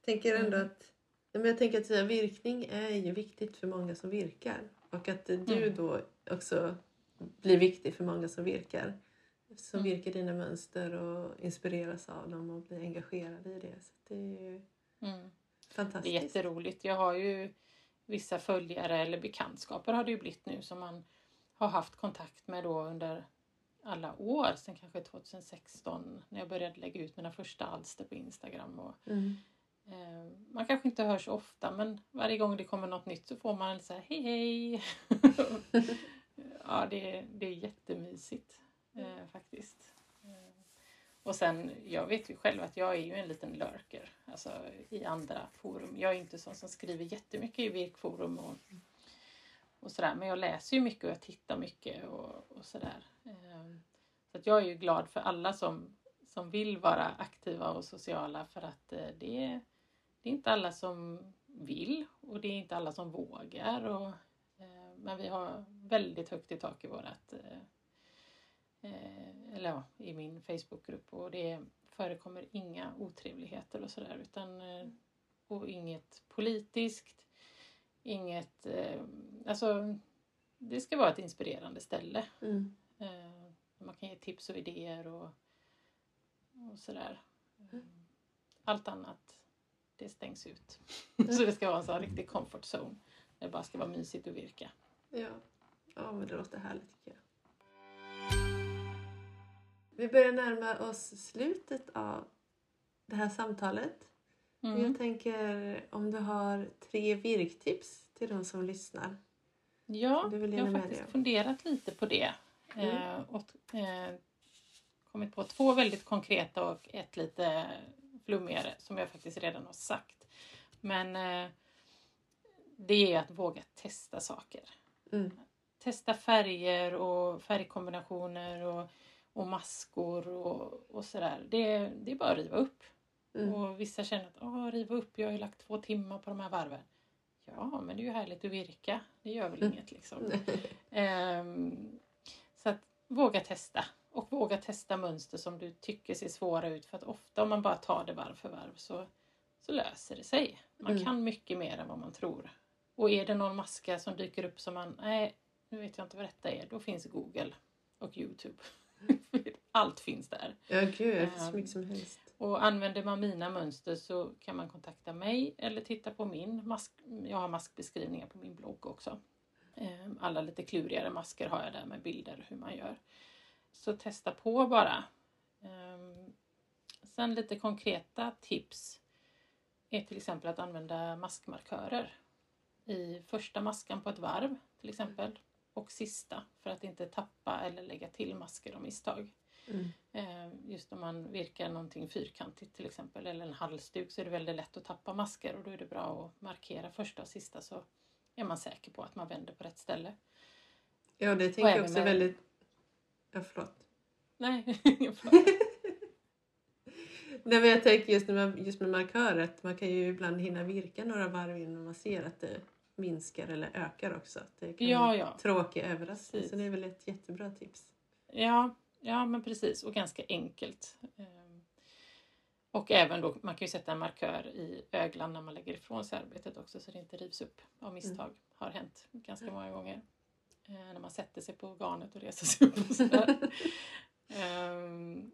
tänker ändå Mm. att men jag tänker att virkning är ju viktigt för många som virkar. Och att du Mm. då också blir viktig för många som virkar. Som Mm. virkar dina mönster och inspireras av dem och blir engagerade i det. Så det är ju Mm. Det är fantastiskt. jätteroligt. Jag har ju vissa följare eller bekantskaper har det ju blivit nu som man har haft kontakt med då under alla år, sen kanske 2016 när jag började lägga ut mina första alster på Instagram. Och, Mm. eh, man kanske inte hör så ofta men varje gång det kommer något nytt så får man så här hej hej. [LAUGHS] ja, det, det är jättemysigt Mm. eh, faktiskt. Eh, och sen, jag vet ju själv att jag är ju en liten lurker alltså, i andra forum. Jag är inte sån som skriver jättemycket i virkforum och, och sådär. Men jag läser ju mycket och jag tittar mycket och, och sådär. Eh, så att jag är ju glad för alla som, som vill vara aktiva och sociala för att eh, det, är- det är inte alla som vill och det är inte alla som vågar. Och, men vi har väldigt högt i tak i vårt eh, eller ja, i min Facebookgrupp och det förekommer inga otrevligheter och sådär utan eh, och inget politiskt, inget, eh, alltså det ska vara ett inspirerande ställe. Mm. Man kan ge tips och idéer och, och sådär. Allt annat, det stängs ut. [LAUGHS] Så det ska vara en sån riktig comfort zone. Det bara ska vara mysigt att virka. Ja. ja, men det låter härligt tycker jag. Vi börjar närma oss slutet av det här samtalet. Mm. Jag tänker om du har tre virktips till de som lyssnar. Ja, Du vill jag har faktiskt funderat lite på det. Mm. Eh, och eh, kommit på två väldigt konkreta och ett lite flummigare som jag faktiskt redan har sagt. Men eh, det är att våga testa saker. Mm. Testa färger och färgkombinationer och, och maskor och, och sådär. Det, det är bara att riva upp. Mm. Och vissa känner att Åh, riva upp, jag har ju lagt två timmar på de här varven. Ja, men det är ju härligt att virka. Det gör väl Mm. inget liksom. Ehm, så att våga testa. Och våga testa mönster som du tycker ser svåra ut. För att ofta om man bara tar det varv för varv så, så löser det sig. Man Mm. kan mycket mer än vad man tror. Och är det någon maska som dyker upp som man, nej, nu vet jag inte vad detta är. Då finns Google och Youtube. [LAUGHS] Allt finns där. Ja, gud, det finns så Ehm, mycket som helst. Och använder man mina mönster så kan man kontakta mig eller titta på min mask. Jag har maskbeskrivningar på min blogg också. Eh, Alla lite klurigare masker har jag där med bilder hur man gör. Så testa på bara. Ehm, Sen lite konkreta tips är till exempel att använda maskmarkörer i första maskan på ett varv till exempel och sista för att inte tappa eller lägga till masker av misstag. Mm. Eh, Just om man virkar någonting fyrkantigt till exempel eller en halsduk så är det väldigt lätt att tappa masker och då är det bra att markera första och sista så är man säker på att man vänder på rätt ställe. Ja, det tänker Och jag också med- väldigt... Ja, förlåt. Nej, [LAUGHS] förlåt. [LAUGHS] Nej, men jag tänker just, när man, just med marköret, man kan ju ibland hinna virka några varv innan man ser att det minskar eller ökar också. Det kan Ja, ja. tråkig överraskning. Så det är väl ett jättebra tips. Ja, ja men precis och ganska enkelt. Ehm, Och även då, man kan ju sätta en markör i öglan när man lägger ifrån sig arbetet också så det inte rivs upp av misstag. Har hänt ganska många gånger. Eh, när man sätter sig på garnet och reser sig upp och sådär. [LAUGHS] Ehm,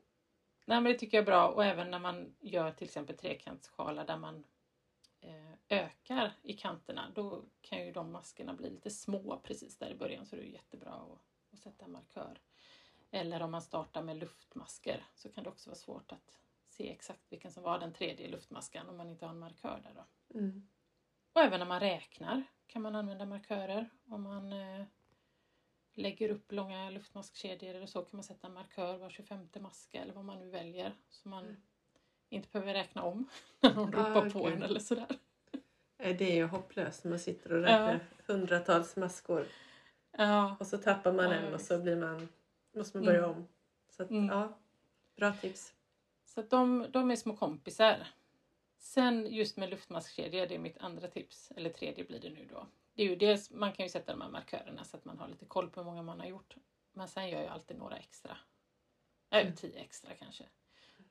nej men det tycker jag är bra och även när man gör till exempel trekantssjalar där man ökar i kanterna då kan ju de maskerna bli lite små precis där i början så det är jättebra att, att sätta en markör. Eller om man startar med luftmasker så kan det också vara svårt att se exakt vilken som var den tredje luftmaskan om man inte har en markör där då. Mm. Och även när man räknar kan man använda markörer. Om man eh, lägger upp långa luftmaskkedjor eller så kan man sätta en markör var 25 maska eller vad man nu väljer. Så man Mm. inte behöver räkna om [LAUGHS] när någon Ah, ropar på okej. en eller sådär. Eh, Det är ju hopplöst när man sitter och räknar hundratals maskor. Ja, Och så tappar man Ja, en och så blir man, måste man börja Mm. om. Så att, Mm. ja, bra tips. så att de, de är små kompisar. Sen just med luftmaskkedjor, det är mitt andra tips, eller tredje blir det nu då. Det är ju dels, man kan ju sätta de här markörerna så att man har lite koll på hur många man har gjort. Men sen gör jag alltid några extra. Äh, Mm. tio extra kanske.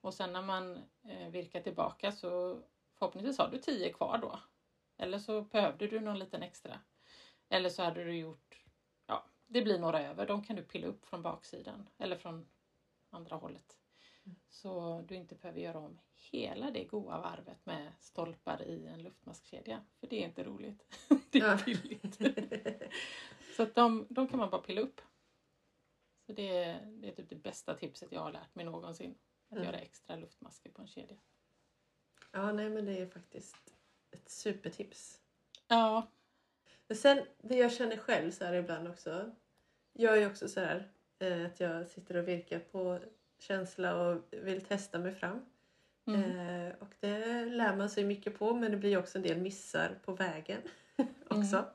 Och sen när man eh, virkar tillbaka så förhoppningsvis har du tio kvar då. Eller så behövde du någon liten extra. Eller så hade du gjort, ja, det blir några över. De kan du pilla upp från baksidan eller från andra hållet. Så du inte behöver göra om hela det goa varvet med stolpar i en luftmaskkedja. För det är inte roligt. [LAUGHS] det är billigt. [LAUGHS] Så att de, de kan man bara pilla upp. Så det är, det är typ det bästa tipset jag har lärt mig någonsin. Att Mm. göra extra luftmasker på en kedja. Ja, nej men det är faktiskt ett supertips. Ja, Men sen, det jag känner själv så här ibland också. Jag är också så här eh, att jag sitter och virkar på känsla och vill testa mig fram. mm. Eh, och det lär man sig mycket på men det blir också en del missar på vägen [LAUGHS] också.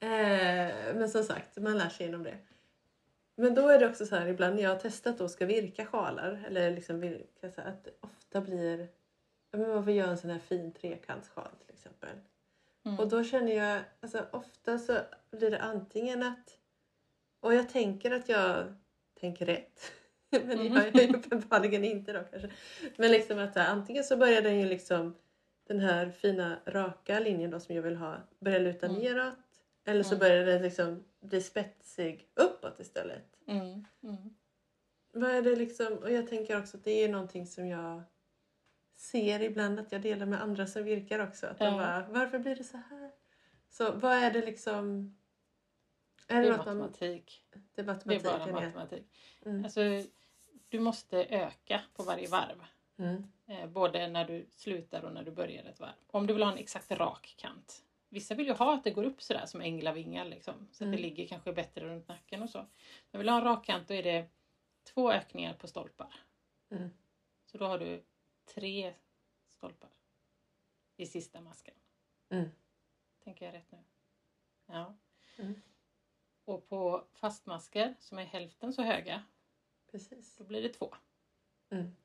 Eh, men som sagt, man lär sig genom det. Men då är det också så här ibland när jag har testat och ska virka sjalar eller liksom virka så att det ofta blir men man får göra en sån här fin trekantssjal till exempel. Mm. Och då känner jag, alltså ofta så blir det antingen att, och jag tänker att jag tänker rätt. [LAUGHS] Men det Mm. gör jag ju uppenbarligen inte då kanske. Men liksom att antingen så börjar den ju liksom den här fina raka linjen då som jag vill ha börja luta Mm. neråt. Eller så Mm. börjar den liksom bli spetsig uppåt istället. Mm. Mm. Vad är det liksom, och jag tänker också att det är någonting som jag ser ibland att jag delar med andra som virkar också. Att de bara, varför blir det så här? Så vad är det liksom? Är Det är något man- matematik. det är Det är bara matematik. Mm. Alltså, du måste öka på varje varv. Mm. Eh, både när du slutar och när du börjar ett varv. Om du vill ha en exakt rak kant. Vissa vill ju ha att det går upp sådär som änglavingar liksom. Så att Mm. det ligger kanske bättre runt nacken och så. Men vill du ha en rak kant då är det två ökningar på stolpar. Mm. Så då har du tre stolpar i sista masken. Mm. Tänker jag rätt nu? Ja. Mm. Och på fastmasker som är hälften så höga, Precis. då blir det två. Mm.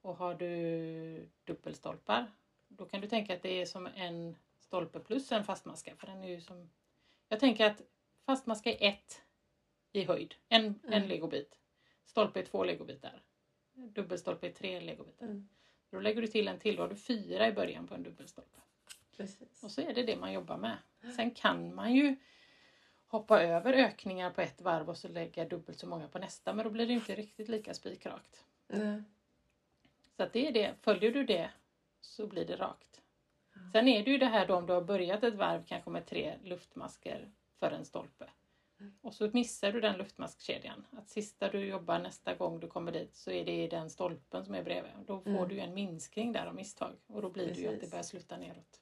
Och har du dubbelstolpar, då kan du tänka att det är som en stolpe plus en fastmaska. För den är ju som... Jag tänker att fastmaska är ett i höjd, en, en Mm. legobit. Stolpe är två legobitar. Dubbelstolpe är tre legobitar. Mm. Då lägger du till en till, då har du fyra i början på en dubbelstolpe. Precis. Och så är det det man jobbar med. Sen kan man ju hoppa över ökningar på ett varv och så lägga dubbelt så många på nästa. Men då blir det inte riktigt lika spikrakt. Nej. Så att det är det. Följer du det så blir det rakt. Sen är det ju det här då om du har börjat ett varv kanske med tre luftmasker för en stolpe. Och så missar du den luftmaskkedjan. Att sista du jobbar nästa gång du kommer dit så är det den stolpen som är bredvid. Då får Mm. du en minskning där av misstag. Och då blir det ju att det Precis. börjar sluta neråt.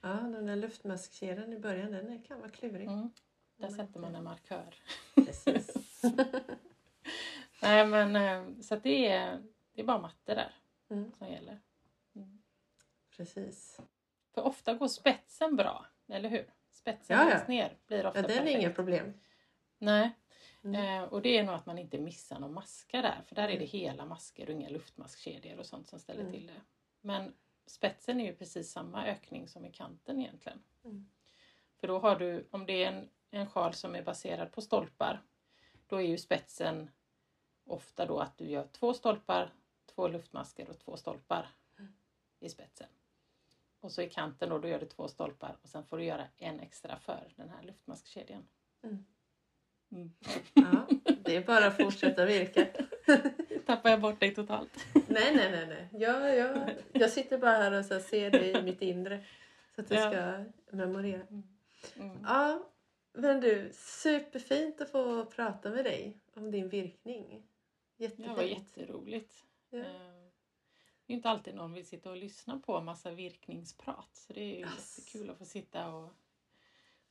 Ja, den där luftmaskkedjan i början den kan vara klurig. Mm. Där Mm. sätter man en markör. Precis. [LAUGHS] Nej men eh, så det är, det är bara matte där Mm. som gäller. Precis. För ofta går spetsen bra, eller hur? Spetsen Ja, ja. längst ner blir ofta Ja, den är perfekt. inga problem. Nej, Mm. eh, och det är nog att man inte missar någon maska där. För där är det Mm. hela masker och inga luftmaskkedjor och sånt som ställer Mm. till det. Men spetsen är ju precis samma ökning som i kanten egentligen. Mm. För då har du, om det är en, en sjal som är baserad på stolpar, då är ju spetsen ofta då att du gör två stolpar, två luftmasker och två stolpar Mm. i spetsen. Och så i kanten då, då gör du två stolpar och sen får du göra en extra för den här luftmaskkedjan. Mm. Mm. Ja, det är bara att fortsätta virka. [LAUGHS] Tappar jag bort dig totalt? Nej, nej, nej. nej. Jag, jag, jag sitter bara här och så ser det i mitt inre. Så att jag Ja. ska memorera. Mm. Ja, men du, superfint att få prata med dig om din virkning. Det Jättefint. var jätteroligt. Ja. Det är inte alltid någon vill sitta och lyssna på en massa virkningsprat. Så det är ju Ass. jättekul att få sitta och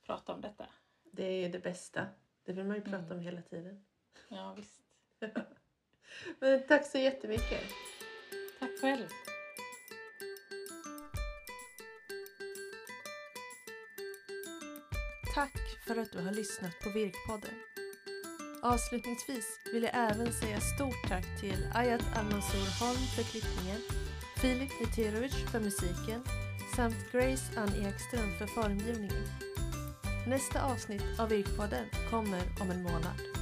prata om detta. Det är ju det bästa. Det vill man ju prata Mm. om hela tiden. Ja visst. [LAUGHS] Men tack så jättemycket. Tack själv. Tack för att du har lyssnat på Virkpodden. Avslutningsvis vill jag även säga stort tack till Ayat Almansour Holm för klippningen, Filip Eterovic för musiken samt Grace Ann Ekström för formgivningen. Nästa avsnitt av Virkpodden kommer om en månad.